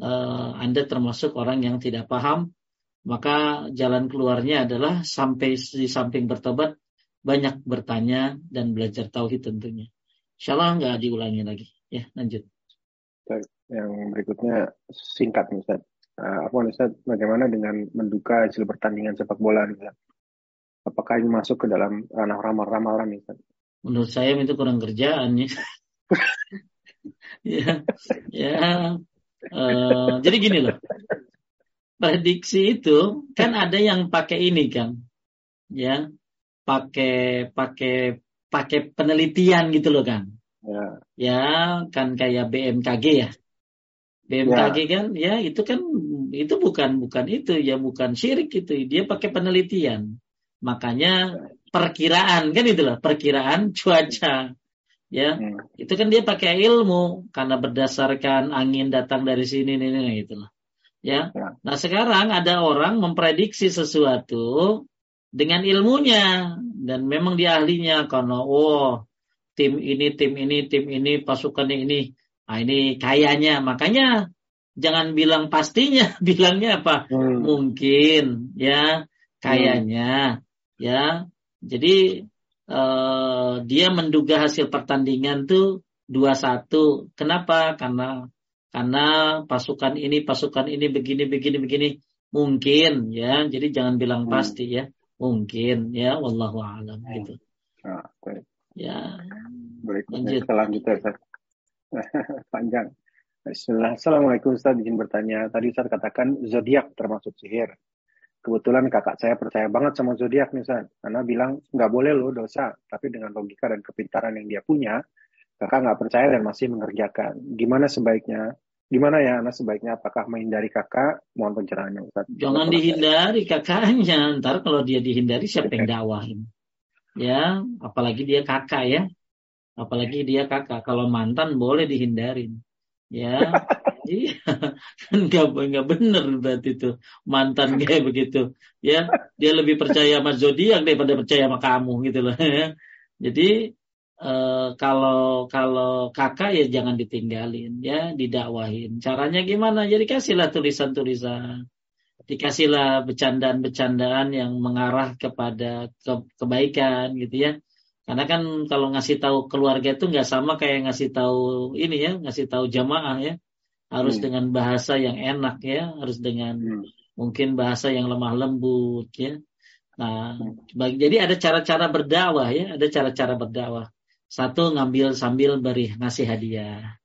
uh, Anda termasuk orang yang tidak paham. Maka jalan keluarnya adalah sampai di samping bertobat, banyak bertanya dan belajar tauhid tentunya. Insya Allah nggak diulangi lagi. Ya, lanjut. Yang berikutnya singkat nih Ustaz. Uh, apa Ustaz, bagaimana dengan menduga hasil pertandingan sepak bola nih Ustaz? Apakah ini masuk ke dalam ranah ramal-ramalan nih Ustaz? Menurut saya itu kurang kerjaan ya. ya, ya. Uh, jadi gini loh. Prediksi itu kan ada yang pakai ini kan. Ya. Pakai pakai pakai penelitian gitu loh kan. Ya. ya kan kayak BMKG ya. BMKG ya. kan ya itu kan itu bukan bukan itu ya bukan syirik itu dia pakai penelitian. Makanya perkiraan kan itulah perkiraan cuaca. Ya, hmm. itu kan dia pakai ilmu karena berdasarkan angin datang dari sini ini, ini itulah. Ya. ya. Nah, sekarang ada orang memprediksi sesuatu dengan ilmunya dan memang dia ahlinya karena oh tim ini tim ini tim ini pasukan ini nah ini kayaknya makanya jangan bilang pastinya bilangnya apa hmm. mungkin ya kayaknya hmm. ya jadi uh, dia menduga hasil pertandingan tuh dua satu kenapa karena karena pasukan ini pasukan ini begini begini begini mungkin ya jadi jangan bilang hmm. pasti ya Mungkin ya, wallahu a'lam hmm. gitu. Ah, baik. Ya. Berikutnya selanjutnya Ustaz. Panjang. Bismillah. Assalamualaikum Ustaz, izin bertanya. Tadi Ustaz katakan zodiak termasuk sihir. Kebetulan kakak saya percaya banget sama zodiak nih Ustaz. Karena bilang nggak boleh loh dosa. Tapi dengan logika dan kepintaran yang dia punya, kakak nggak percaya dan masih mengerjakan. Gimana sebaiknya Gimana ya anak sebaiknya apakah menghindari kakak? Mohon pencerahannya Ustaz. Jangan dihindari kakaknya. Ntar kalau dia dihindari siapa yang dakwahin? Ya, apalagi dia kakak ya. Apalagi dia kakak. Kalau mantan boleh dihindarin. Ya, iya kan nggak nggak bener berarti itu mantan kayak begitu ya dia lebih percaya sama zodiak daripada percaya sama kamu gitu loh ya jadi Eh, kalau kalau kakak ya jangan ditinggalin ya didakwahin. Caranya gimana? Jadi kasihlah tulisan-tulisan. Dikasihlah bercandaan-bercandaan yang mengarah kepada ke, kebaikan gitu ya. Karena kan kalau ngasih tahu keluarga itu nggak sama kayak ngasih tahu ini ya ngasih tahu jamaah ya. Harus hmm. dengan bahasa yang enak ya harus dengan hmm. mungkin bahasa yang lemah lembut ya. Nah hmm. jadi ada cara-cara berdakwah ya ada cara-cara berdakwah satu ngambil sambil beri ngasih hadiah.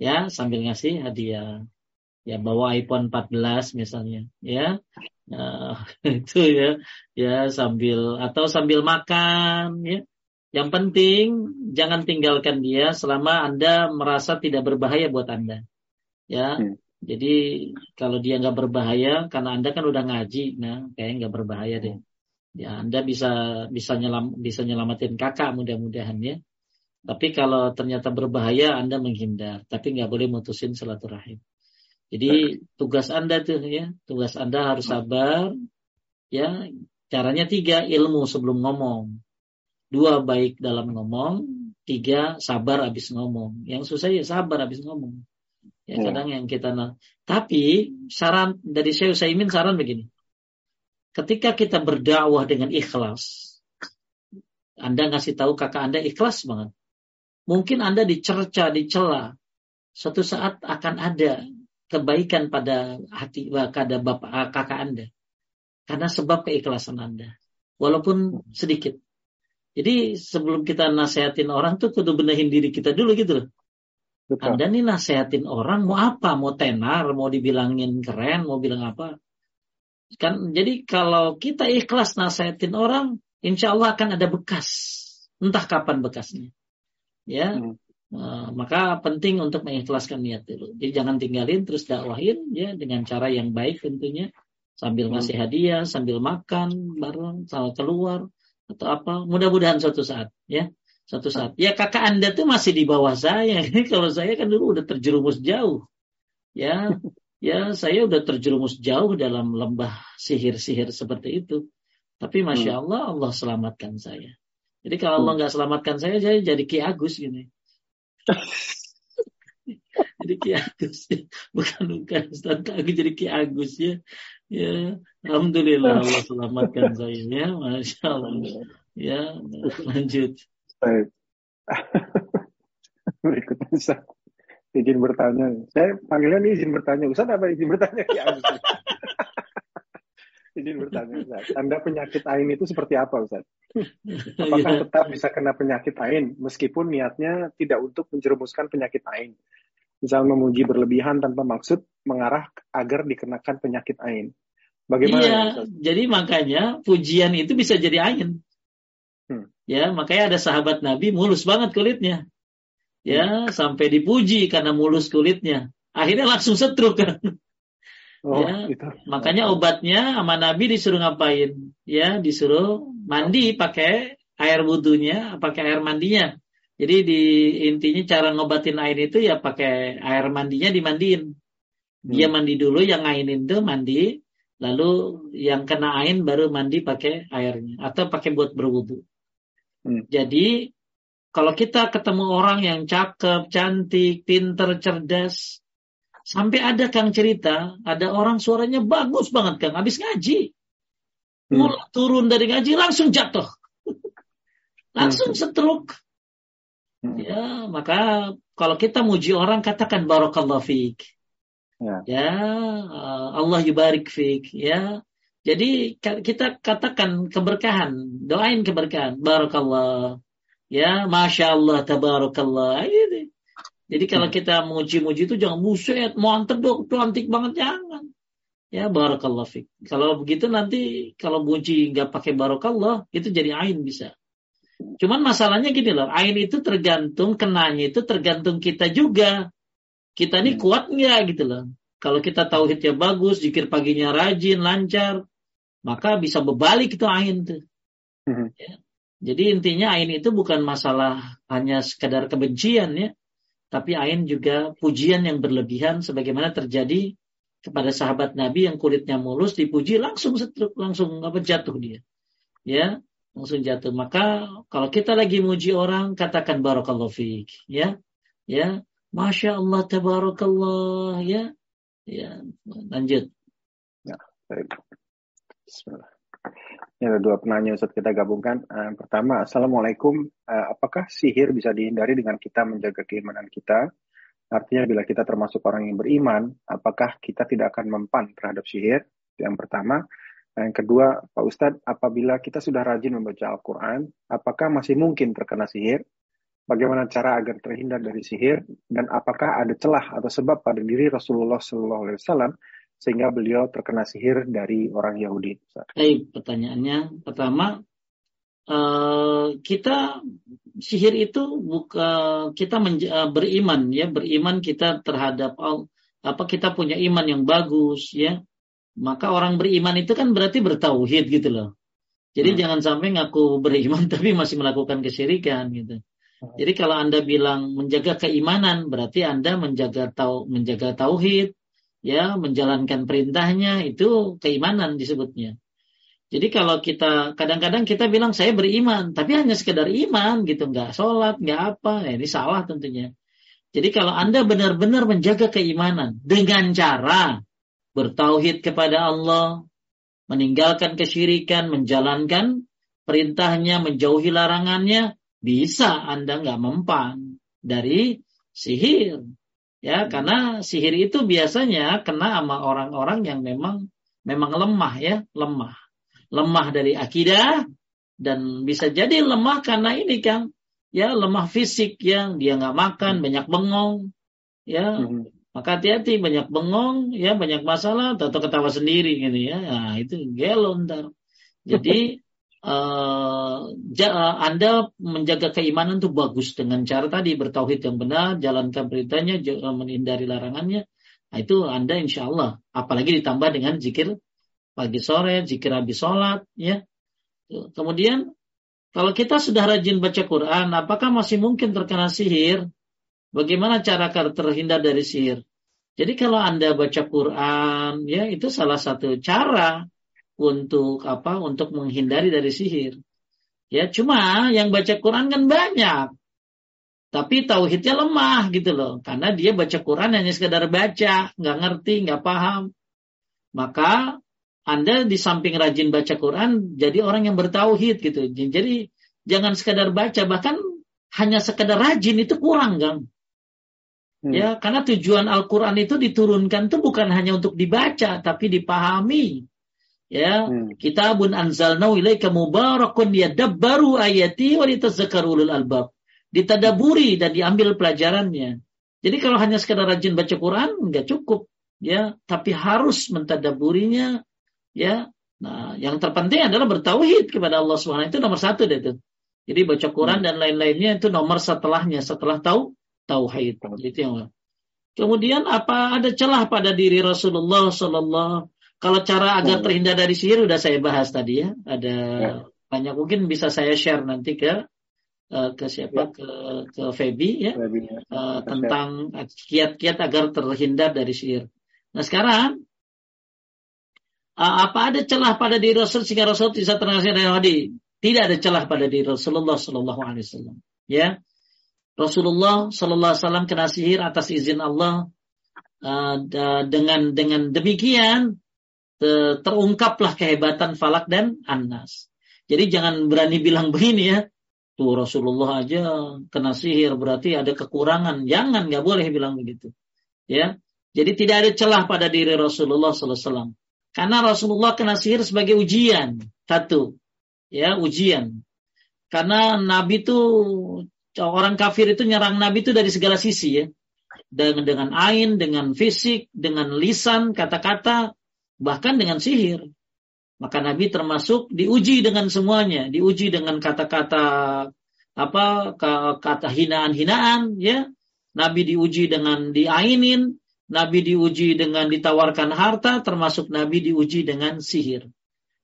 Ya, sambil ngasih hadiah. Ya, bawa iPhone 14 misalnya, ya. Nah, itu ya, ya sambil atau sambil makan, ya. Yang penting jangan tinggalkan dia selama Anda merasa tidak berbahaya buat Anda. Ya. Hmm. Jadi kalau dia nggak berbahaya karena Anda kan udah ngaji, nah kayaknya nggak berbahaya deh. Ya, Anda bisa bisa nyelam bisa nyelamatin kakak mudah-mudahan ya. Tapi kalau ternyata berbahaya, Anda menghindar. Tapi nggak boleh mutusin silaturahim. Jadi tugas Anda tuh ya, tugas Anda harus sabar. Ya, caranya tiga ilmu sebelum ngomong, dua baik dalam ngomong, tiga sabar habis ngomong. Yang susah ya sabar habis ngomong. Ya hmm. kadang yang kita. Tapi saran dari saya Usaimin saran begini. Ketika kita berdakwah dengan ikhlas, Anda ngasih tahu kakak Anda ikhlas banget. Mungkin Anda dicerca, dicela. Suatu saat akan ada kebaikan pada hati pada bapak eh, kakak Anda. Karena sebab keikhlasan Anda. Walaupun sedikit. Jadi sebelum kita nasehatin orang tuh kudu benehin diri kita dulu gitu loh. Betul. Anda nih nasehatin orang mau apa? Mau tenar, mau dibilangin keren, mau bilang apa? Kan jadi kalau kita ikhlas nasehatin orang, insya Allah akan ada bekas. Entah kapan bekasnya ya hmm. uh, maka penting untuk mengikhlaskan niat dulu jadi jangan tinggalin terus dakwahin ya dengan cara yang baik tentunya. Sambil hmm. ngasih hadiah sambil makan bareng sama keluar atau apa. Mudah-mudahan suatu saat ya. Suatu saat. Ya kakak anda tuh masih di bawah saya. Kalau saya kan dulu udah terjerumus jauh. Ya ya saya udah terjerumus jauh dalam lembah sihir-sihir seperti itu. Tapi masya hmm. Allah Allah selamatkan saya jadi kalau Allah nggak selamatkan saya, saya jadi Ki Agus gini. jadi Ki Agus, bukan bukan Ustaz Agus jadi Ki Agus ya. Ya, alhamdulillah Allah selamatkan saya ya, masya Allah. Ya, lanjut. Baik. Berikutnya Ustaz. Izin bertanya. Saya panggilnya nih izin bertanya. Ustaz apa izin bertanya? Ya, izin bertanya Ustaz. Anda penyakit ain itu seperti apa Ustaz? Apakah iya. tetap bisa kena penyakit ain meskipun niatnya tidak untuk menjerumuskan penyakit ain? Misal memuji berlebihan tanpa maksud mengarah agar dikenakan penyakit ain. Bagaimana? Iya, jadi makanya pujian itu bisa jadi ain. Hmm. Ya, makanya ada sahabat Nabi mulus banget kulitnya. Ya, hmm. sampai dipuji karena mulus kulitnya. Akhirnya langsung setruk kan. Oh, ya, itu. makanya obatnya sama Nabi disuruh ngapain? Ya, disuruh mandi pakai air wudhunya, pakai air mandinya. Jadi di intinya cara ngobatin air itu ya pakai air mandinya dimandiin. Dia hmm. mandi dulu, yang ngainin tuh mandi, lalu yang kena air baru mandi pakai airnya atau pakai buat berwudu. Hmm. Jadi kalau kita ketemu orang yang cakep, cantik, pinter, cerdas, sampai ada Kang cerita, ada orang suaranya bagus banget Kang, habis ngaji. Hmm. turun dari ngaji langsung jatuh. langsung hmm. stroke. Hmm. Ya, maka kalau kita muji orang katakan barakallahu fiik. Ya. ya, Allah yubarik fiik, ya. Jadi kita katakan keberkahan, doain keberkahan, barakallah. Ya, masya Allah, tabarakallah. Gitu. Jadi kalau hmm. kita muji-muji itu jangan buset, mantep dong, cantik banget jangan. Ya, barakallah fiik. Kalau begitu nanti kalau muji nggak pakai barakallah, itu jadi ain bisa. Cuman masalahnya gini loh, ain itu tergantung, kenanya itu tergantung kita juga. Kita ini hmm. kuat nggak gitu loh. Kalau kita tauhidnya bagus, zikir paginya rajin, lancar, maka bisa berbalik itu ain tuh. Hmm. Ya. Jadi intinya ain itu bukan masalah hanya sekadar kebencian ya, tapi ain juga pujian yang berlebihan sebagaimana terjadi kepada sahabat Nabi yang kulitnya mulus dipuji langsung setruk langsung apa jatuh dia. Ya, langsung jatuh. Maka kalau kita lagi muji orang, katakan barakallahu fiik, ya. Ya, Masya Allah, tabarakallah, ya. Ya, lanjut. Ya, baik. Bismillah. Ini ada dua penanya Ustaz kita gabungkan. Uh, pertama, Assalamualaikum. Uh, apakah sihir bisa dihindari dengan kita menjaga keimanan kita? Artinya bila kita termasuk orang yang beriman, apakah kita tidak akan mempan terhadap sihir? Yang pertama. Yang kedua, Pak Ustadz, apabila kita sudah rajin membaca Al-Quran, apakah masih mungkin terkena sihir? Bagaimana cara agar terhindar dari sihir? Dan apakah ada celah atau sebab pada diri Rasulullah SAW sehingga beliau terkena sihir dari orang Yahudi? Baik, pertanyaannya pertama, uh, kita sihir itu bukan kita uh, beriman ya, beriman kita terhadap apa kita punya iman yang bagus ya maka orang beriman itu kan berarti bertauhid gitu loh. Jadi hmm. jangan sampai ngaku beriman tapi masih melakukan kesyirikan gitu. Hmm. Jadi kalau Anda bilang menjaga keimanan berarti Anda menjaga tau menjaga tauhid, ya, menjalankan perintahnya itu keimanan disebutnya. Jadi kalau kita kadang-kadang kita bilang saya beriman, tapi hanya sekedar iman gitu, nggak sholat, nggak apa, ya, ini salah tentunya. Jadi kalau Anda benar-benar menjaga keimanan dengan cara bertauhid kepada Allah, meninggalkan kesyirikan, menjalankan perintahnya, menjauhi larangannya, bisa Anda nggak mempan dari sihir. Ya, karena sihir itu biasanya kena sama orang-orang yang memang memang lemah ya, lemah. Lemah dari akidah dan bisa jadi lemah karena ini kan ya lemah fisik yang dia nggak makan, banyak bengong, ya, hmm. Maka hati-hati banyak bengong, ya banyak masalah, atau ketawa sendiri gitu ya. Nah, itu gelo ntar. Jadi uh, Anda menjaga keimanan itu bagus dengan cara tadi bertauhid yang benar, jalankan perintahnya, eh, menghindari larangannya. Nah, itu Anda insya Allah. Apalagi ditambah dengan zikir pagi sore, zikir habis sholat, ya. Kemudian kalau kita sudah rajin baca Quran, apakah masih mungkin terkena sihir? Bagaimana cara terhindar dari sihir? Jadi kalau Anda baca Quran, ya itu salah satu cara untuk apa? Untuk menghindari dari sihir. Ya, cuma yang baca Quran kan banyak. Tapi tauhidnya lemah gitu loh. Karena dia baca Quran hanya sekedar baca, nggak ngerti, nggak paham. Maka Anda di samping rajin baca Quran, jadi orang yang bertauhid gitu. Jadi jangan sekedar baca, bahkan hanya sekedar rajin itu kurang, kan? Hmm. Ya, karena tujuan Al-Qur'an itu diturunkan itu bukan hanya untuk dibaca tapi dipahami. Ya, hmm. kitabun anzalnahu ilaika mubarakun yadabbaru ayati wa litazakkaru ulul albab. Ditadaburi dan diambil pelajarannya. Jadi kalau hanya sekedar rajin baca Quran nggak cukup, ya, tapi harus mentadaburinya, ya. Nah, yang terpenting adalah bertauhid kepada Allah Subhanahu itu nomor satu deh itu. Jadi baca Quran hmm. dan lain-lainnya itu nomor setelahnya setelah tahu tauhid. Itu yang Kemudian apa ada celah pada diri Rasulullah Sallallahu kalau cara agar terhindar dari sihir udah saya bahas tadi ya. Ada ya. banyak mungkin bisa saya share nanti ke uh, ke siapa ya. ke ke Feby ya uh, tentang kiat-kiat agar terhindar dari sihir. Nah sekarang uh, apa ada celah pada diri Rasul sehingga Rasul bisa terhindar dari hadi? Tidak ada celah pada diri Rasulullah Sallallahu Alaihi Wasallam. Ya, Rasulullah Sallallahu Alaihi Wasallam kena sihir atas izin Allah. Uh, dengan dengan demikian terungkaplah kehebatan Falak dan Anas. Jadi jangan berani bilang begini ya. Tuh Rasulullah aja kena sihir berarti ada kekurangan. Jangan nggak boleh bilang begitu. Ya. Jadi tidak ada celah pada diri Rasulullah SAW. Karena Rasulullah kena sihir sebagai ujian. Satu. Ya, ujian. Karena Nabi itu orang kafir itu nyerang Nabi itu dari segala sisi ya. Dengan dengan ain, dengan fisik, dengan lisan, kata-kata, bahkan dengan sihir. Maka Nabi termasuk diuji dengan semuanya, diuji dengan kata-kata apa kata hinaan-hinaan ya. Nabi diuji dengan diainin, Nabi diuji dengan ditawarkan harta, termasuk Nabi diuji dengan sihir.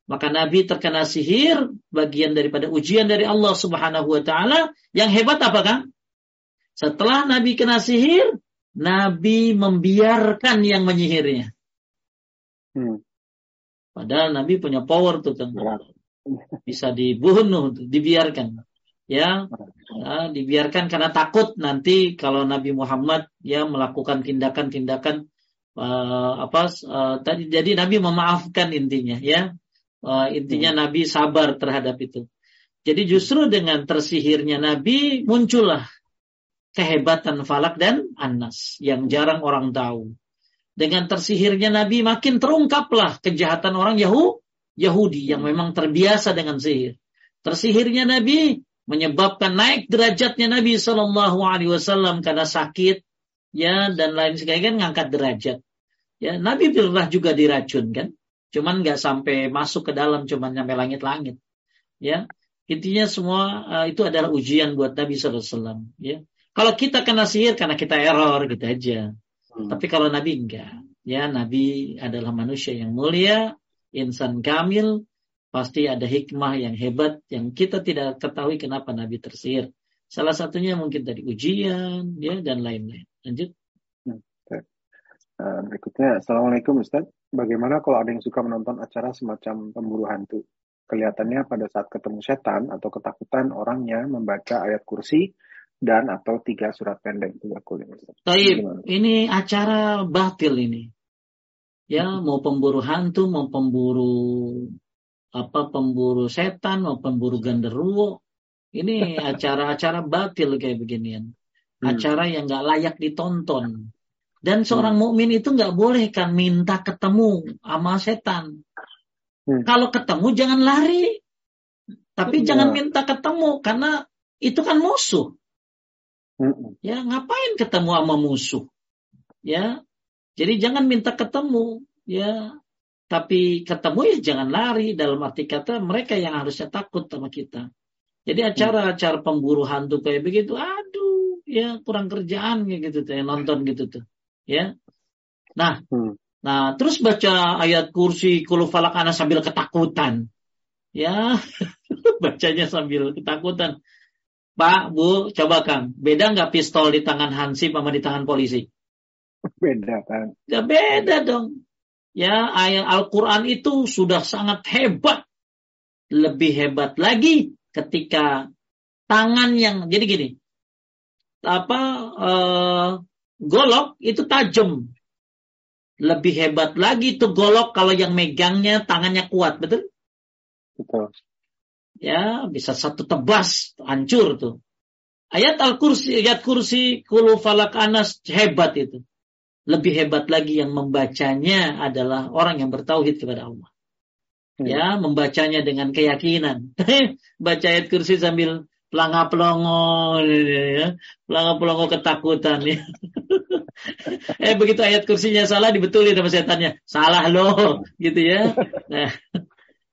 Maka Nabi terkena sihir, bagian daripada ujian dari Allah Subhanahu wa taala. Yang hebat apa kan? Setelah Nabi kena sihir, Nabi membiarkan yang menyihirnya. Hmm. Padahal Nabi punya power tuh kan. Bisa dibunuh, dibiarkan. Ya, ya, dibiarkan karena takut nanti kalau Nabi Muhammad ya melakukan tindakan-tindakan uh, apa uh, tadi jadi Nabi memaafkan intinya ya. Uh, intinya hmm. Nabi sabar terhadap itu. Jadi justru dengan tersihirnya Nabi muncullah kehebatan Falak dan Anas yang jarang orang tahu dengan tersihirnya Nabi makin terungkaplah kejahatan orang Yahu, Yahudi yang memang terbiasa dengan sihir. Tersihirnya Nabi menyebabkan naik derajatnya Nabi Shallallahu Alaihi Wasallam karena sakit, ya dan lain sebagainya kan ngangkat derajat. Ya Nabi pernah juga diracun kan, cuman nggak sampai masuk ke dalam, cuman sampai langit-langit. Ya intinya semua uh, itu adalah ujian buat Nabi Shallallahu Alaihi Wasallam. Ya kalau kita kena sihir karena kita error gitu aja. Hmm. Tapi kalau Nabi enggak. Ya, Nabi adalah manusia yang mulia, insan kamil, pasti ada hikmah yang hebat yang kita tidak ketahui kenapa Nabi tersihir. Salah satunya mungkin tadi ujian, ya dan lain-lain. Lanjut. Uh, berikutnya, Assalamualaikum Ustaz. Bagaimana kalau ada yang suka menonton acara semacam pemburu hantu? Kelihatannya pada saat ketemu setan atau ketakutan orangnya membaca ayat kursi dan atau tiga surat pendek tiga kulit. Taib, ini acara batil ini. Ya, hmm. mau pemburu hantu, mau pemburu apa pemburu setan, mau pemburu genderuwo. Ini acara-acara batil kayak beginian. Hmm. Acara yang nggak layak ditonton. Dan seorang hmm. mukmin itu nggak boleh kan minta ketemu sama setan. Hmm. Kalau ketemu jangan lari. Tapi ya. jangan minta ketemu karena itu kan musuh. Ya, ngapain ketemu sama musuh? Ya. Jadi jangan minta ketemu, ya. Tapi ketemu ya jangan lari dalam arti kata mereka yang harusnya takut sama kita. Jadi acara-acara pemburu hantu kayak begitu, aduh, ya kurang kerjaan kayak gitu tuh, ya, nonton gitu tuh, ya. Nah, hmm. nah terus baca ayat kursi kulu falak anak sambil ketakutan, ya, bacanya sambil ketakutan. Pak, Bu, coba Kang, beda nggak pistol di tangan Hansip sama di tangan polisi? Beda kan? Ya beda dong. Ya, ayat Al-Quran itu sudah sangat hebat. Lebih hebat lagi ketika tangan yang, jadi gini, apa, uh, golok itu tajam. Lebih hebat lagi itu golok kalau yang megangnya tangannya kuat, betul? Betul ya bisa satu tebas hancur tuh Ayat Al-Kursi, ayat kursi, kulu falak anas hebat itu. Lebih hebat lagi yang membacanya adalah orang yang bertauhid kepada Allah. Hmm. Ya, membacanya dengan keyakinan. Baca ayat kursi sambil pelangga pelongo, ya. pelangga pelongo ketakutan. Ya. eh begitu ayat kursinya salah dibetulin sama setannya. Salah loh, gitu ya. Nah,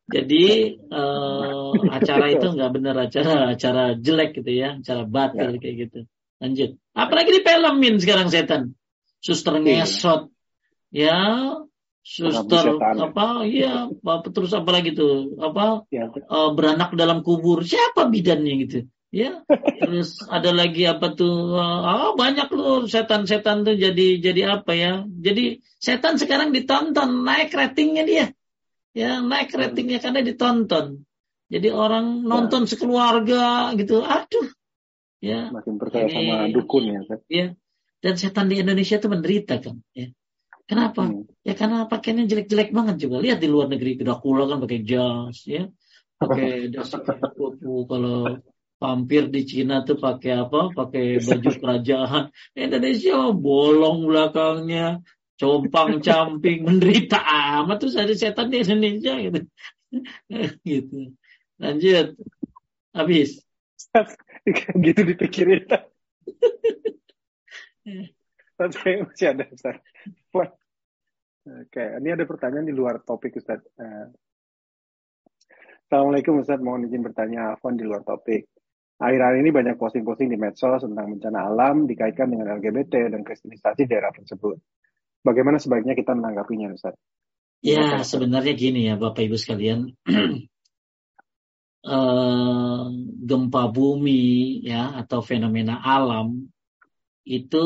jadi uh, acara itu nggak benar acara acara jelek gitu ya, acara batil ya. kayak gitu. Lanjut. Apalagi di filmin sekarang setan. Suster iya. ngesot. Ya, suster apa iya apa terus apa lagi tuh apa ya. uh, beranak dalam kubur siapa bidannya gitu ya terus ada lagi apa tuh uh, oh, banyak loh setan-setan tuh jadi jadi apa ya jadi setan sekarang ditonton naik ratingnya dia ya naik ratingnya karena ditonton. Jadi orang ya. nonton sekeluarga gitu, aduh, ya. Makin percaya ini, sama dukun ya kan? Ya. Dan setan di Indonesia itu menderita kan, ya. Kenapa? Hmm. Ya karena pakaiannya jelek-jelek banget juga. Lihat di luar negeri, Dracula kan pakai jas, ya, pakai jas kalau vampir di Cina tuh pakai apa? Pakai baju kerajaan. Indonesia bolong belakangnya, compang camping menderita amat terus ada setan di Indonesia gitu gitu lanjut habis gitu dipikirin tapi masih ada Ustaz. Oke, ini ada pertanyaan di luar topik Ustaz. Uh, Assalamualaikum Ustaz, mohon izin bertanya Afwan di luar topik. Akhir-akhir ini banyak posting-posting di medsos tentang bencana alam dikaitkan dengan LGBT dan kristenisasi daerah tersebut. Bagaimana sebaiknya kita menanggapinya, Ustaz? Ya, sebenarnya gini ya, Bapak Ibu sekalian. uh, gempa bumi ya atau fenomena alam itu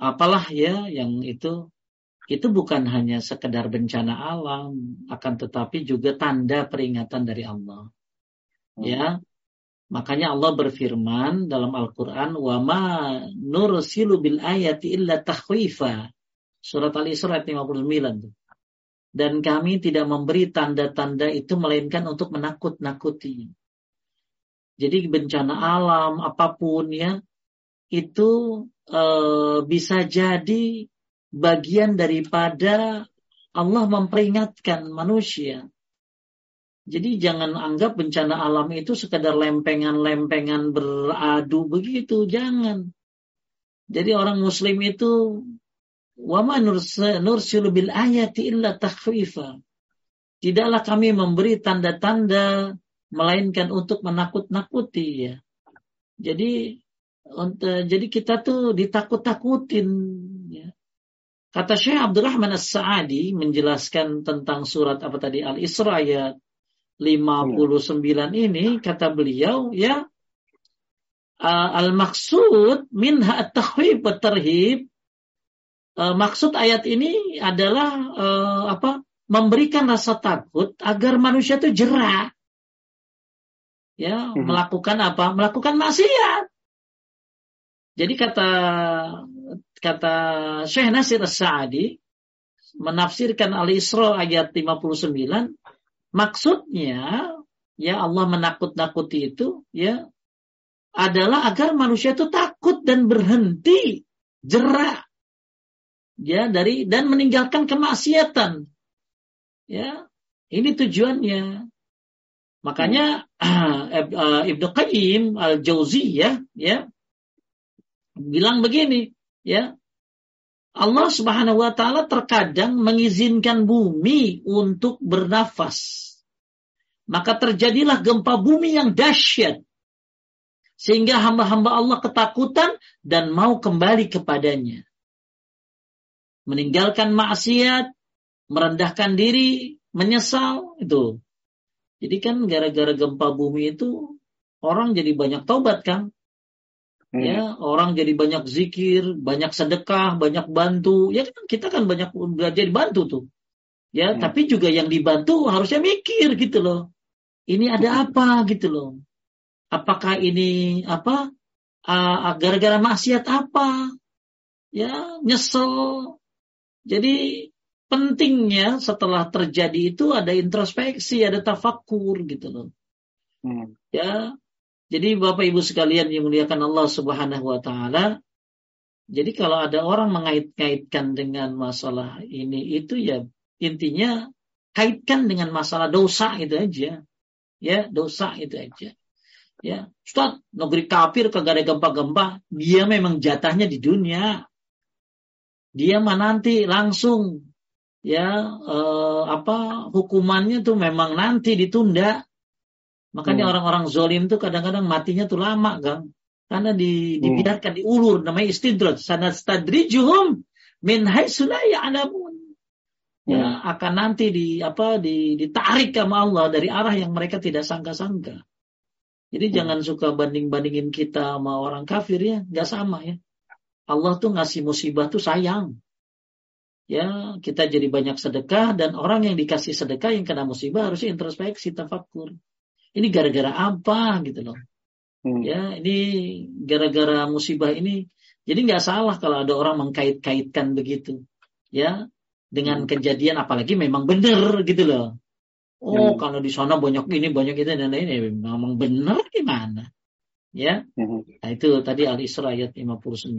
apalah ya yang itu itu bukan hanya sekedar bencana alam akan tetapi juga tanda peringatan dari Allah. Hmm. Ya. Makanya Allah berfirman dalam Al-Qur'an wa ma nursilu bil ayati illa takhwifa. Surat Al-Isra ayat 59 Dan kami tidak memberi tanda-tanda itu melainkan untuk menakut-nakuti. Jadi bencana alam apa pun ya itu e, bisa jadi bagian daripada Allah memperingatkan manusia. Jadi jangan anggap bencana alam itu sekadar lempengan-lempengan beradu begitu, jangan. Jadi orang muslim itu Wama nursilu bil ayati illa. Tidaklah kami memberi tanda-tanda melainkan untuk menakut-nakuti ya. Jadi untuk, jadi kita tuh ditakut-takutin ya. Kata Syekh Abdurrahman As-Sa'adi menjelaskan tentang surat apa tadi Al-Isra ayat 59 ini kata beliau ya al-maksud minha at-takhwif wa tarhib e, maksud ayat ini adalah e, apa? Memberikan rasa takut agar manusia itu jerah. Ya, hmm. melakukan apa? Melakukan maksiat. Jadi kata kata Syekh Nasir As-Sa'di menafsirkan Al-Isra ayat 59 maksudnya ya Allah menakut-nakuti itu ya adalah agar manusia itu takut dan berhenti jerah ya dari dan meninggalkan kemaksiatan. Ya, ini tujuannya. Makanya uh, Ibnu Qayyim al-Jauziyah ya bilang begini, ya. Allah Subhanahu wa taala terkadang mengizinkan bumi untuk bernafas. Maka terjadilah gempa bumi yang dahsyat. Sehingga hamba-hamba Allah ketakutan dan mau kembali kepadanya meninggalkan maksiat, merendahkan diri, menyesal itu. Jadi kan gara-gara gempa bumi itu orang jadi banyak taubat kan? Hmm. Ya, orang jadi banyak zikir, banyak sedekah, banyak bantu. Ya kan kita kan banyak belajar dibantu tuh. Ya, hmm. tapi juga yang dibantu harusnya mikir gitu loh. Ini ada apa gitu loh. Apakah ini apa? Uh, gara-gara maksiat apa? Ya, nyesel, jadi pentingnya setelah terjadi itu ada introspeksi, ada tafakur gitu loh. Hmm. Ya. Jadi Bapak Ibu sekalian yang muliakan Allah Subhanahu wa taala, jadi kalau ada orang mengait-ngaitkan dengan masalah ini itu ya intinya kaitkan dengan masalah dosa itu aja. Ya, dosa itu aja. Ya, Ustaz, negeri kafir kagak ada gempa-gempa, dia memang jatahnya di dunia. Dia mah nanti langsung ya eh, apa hukumannya tuh memang nanti ditunda. Makanya hmm. orang-orang hmm. zolim tuh kadang-kadang matinya tuh lama, Gang. Karena di, hmm. dibiarkan diulur namanya istidraj. Sanastadrijuhum min haitsu la ya'lamun. Ya, hmm. akan nanti di apa di, ditarik sama Allah dari arah yang mereka tidak sangka-sangka. Jadi hmm. jangan suka banding-bandingin kita sama orang kafir ya, nggak sama ya. Allah tuh ngasih musibah tuh sayang. Ya, kita jadi banyak sedekah dan orang yang dikasih sedekah yang kena musibah harusnya introspeksi, tafakur. Ini gara-gara apa gitu loh. Hmm. Ya, ini gara-gara musibah ini. Jadi nggak salah kalau ada orang mengkait-kaitkan begitu. Ya, dengan hmm. kejadian apalagi memang benar gitu loh. Oh, hmm. kalau di sana banyak ini, banyak itu dan lain ini memang benar gimana? Ya. Hmm. Nah, itu tadi Al-Isra ayat 59.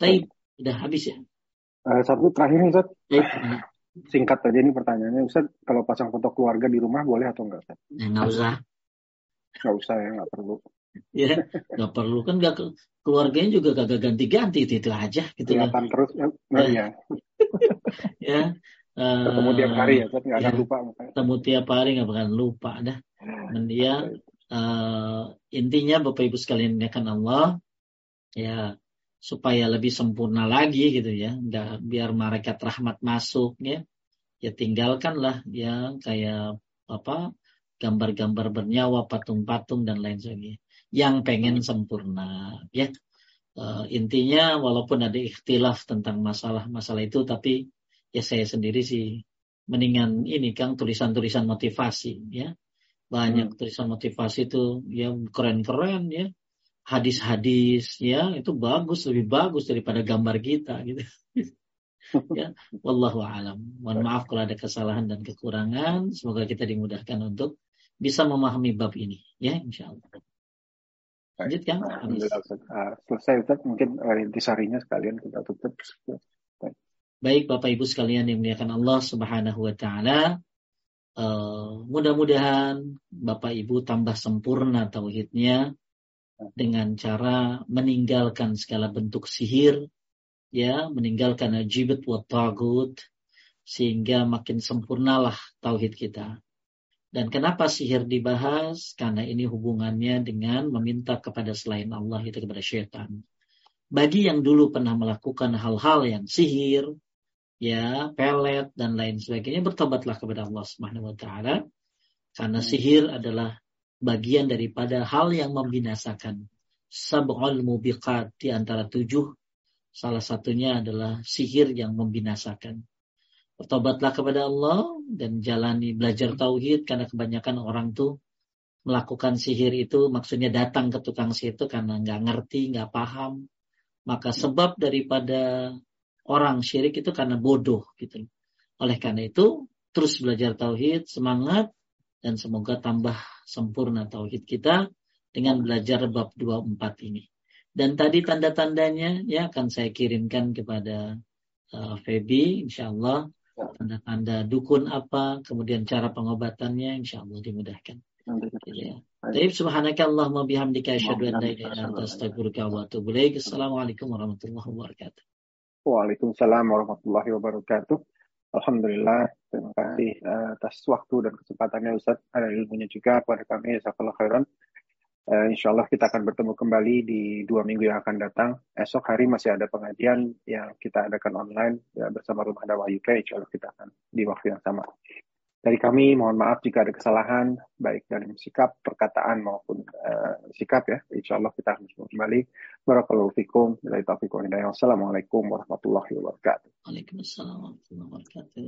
Tapi udah habis ya. Uh, satu terakhir Ustaz. Singkat aja ini pertanyaannya, Ustaz. Kalau pasang foto keluarga di rumah boleh atau enggak, Ustaz? Ya, enggak usah. Enggak usah ya, enggak perlu. ya, enggak perlu kan enggak keluarganya juga kagak ganti-ganti itu, itu aja gitu Kelihatan terus ya. Nah, ya. ya. Uh, ketemu tiap hari ya, Ustaz. Enggak ya, akan lupa. Ketemu tiap hari enggak bakalan lupa dah. Dan dia uh, intinya Bapak Ibu sekalian kan Allah ya supaya lebih sempurna lagi gitu ya nggak biar malaikat rahmat masuk ya. Ya tinggalkanlah ya kayak apa gambar-gambar bernyawa patung-patung dan lain sebagainya. Yang pengen sempurna ya. Uh, intinya walaupun ada ikhtilaf tentang masalah-masalah itu tapi ya saya sendiri sih mendingan ini kan tulisan-tulisan motivasi ya banyak hmm. tulisan motivasi itu ya keren-keren ya. Hadis-hadis ya itu bagus lebih bagus daripada gambar kita gitu. Ya wallahu alam. Mohon maaf kalau ada kesalahan dan kekurangan. Semoga kita dimudahkan untuk bisa memahami bab ini ya insyaallah. Lanjutkan Alhamdulillah uh, selesai Ustaz. Mungkin intisarinya sekalian kita tutup. Baik Bapak Ibu sekalian yang dimuliakan Allah Subhanahu wa taala uh, mudah-mudahan Bapak Ibu tambah sempurna tauhidnya dengan cara meninggalkan segala bentuk sihir, ya, meninggalkan ajibat wa tagut, sehingga makin sempurnalah tauhid kita. Dan kenapa sihir dibahas? Karena ini hubungannya dengan meminta kepada selain Allah itu kepada syaitan. Bagi yang dulu pernah melakukan hal-hal yang sihir, ya, pelet dan lain sebagainya, bertobatlah kepada Allah Subhanahu wa taala. Karena sihir adalah bagian daripada hal yang membinasakan. Sab'ul mubiqat di antara tujuh. Salah satunya adalah sihir yang membinasakan. Bertobatlah kepada Allah dan jalani belajar tauhid karena kebanyakan orang tuh melakukan sihir itu maksudnya datang ke tukang sihir itu karena nggak ngerti, nggak paham. Maka sebab daripada orang syirik itu karena bodoh gitu. Oleh karena itu terus belajar tauhid, semangat dan semoga tambah sempurna tauhid kita dengan belajar bab 24 ini. Dan tadi tanda-tandanya ya akan saya kirimkan kepada uh, Feby insyaallah tanda-tanda dukun apa, kemudian cara pengobatannya insyaallah dimudahkan. Ya. Baik, subhanaka Allahumma bihamdika asyhadu an la ilaha illa anta astaghfiruka wa atubu ilaik. Assalamualaikum warahmatullahi wabarakatuh. Waalaikumsalam warahmatullahi wabarakatuh. Alhamdulillah, terima kasih atas waktu dan kesempatannya Ustaz. Ada ilmunya juga kepada kami, Jazakallah khairan. Uh, insya Allah kita akan bertemu kembali di dua minggu yang akan datang. Esok hari masih ada pengajian yang kita adakan online ya, bersama Rumah Dakwah UK. Insya Allah kita akan di waktu yang sama. Dari kami mohon maaf jika ada kesalahan baik dalam sikap, perkataan maupun uh, sikap ya. Insya Allah kita akan kembali. Barakallahu fikum. Assalamualaikum warahmatullahi wabarakatuh. Waalaikumsalam warahmatullahi wabarakatuh.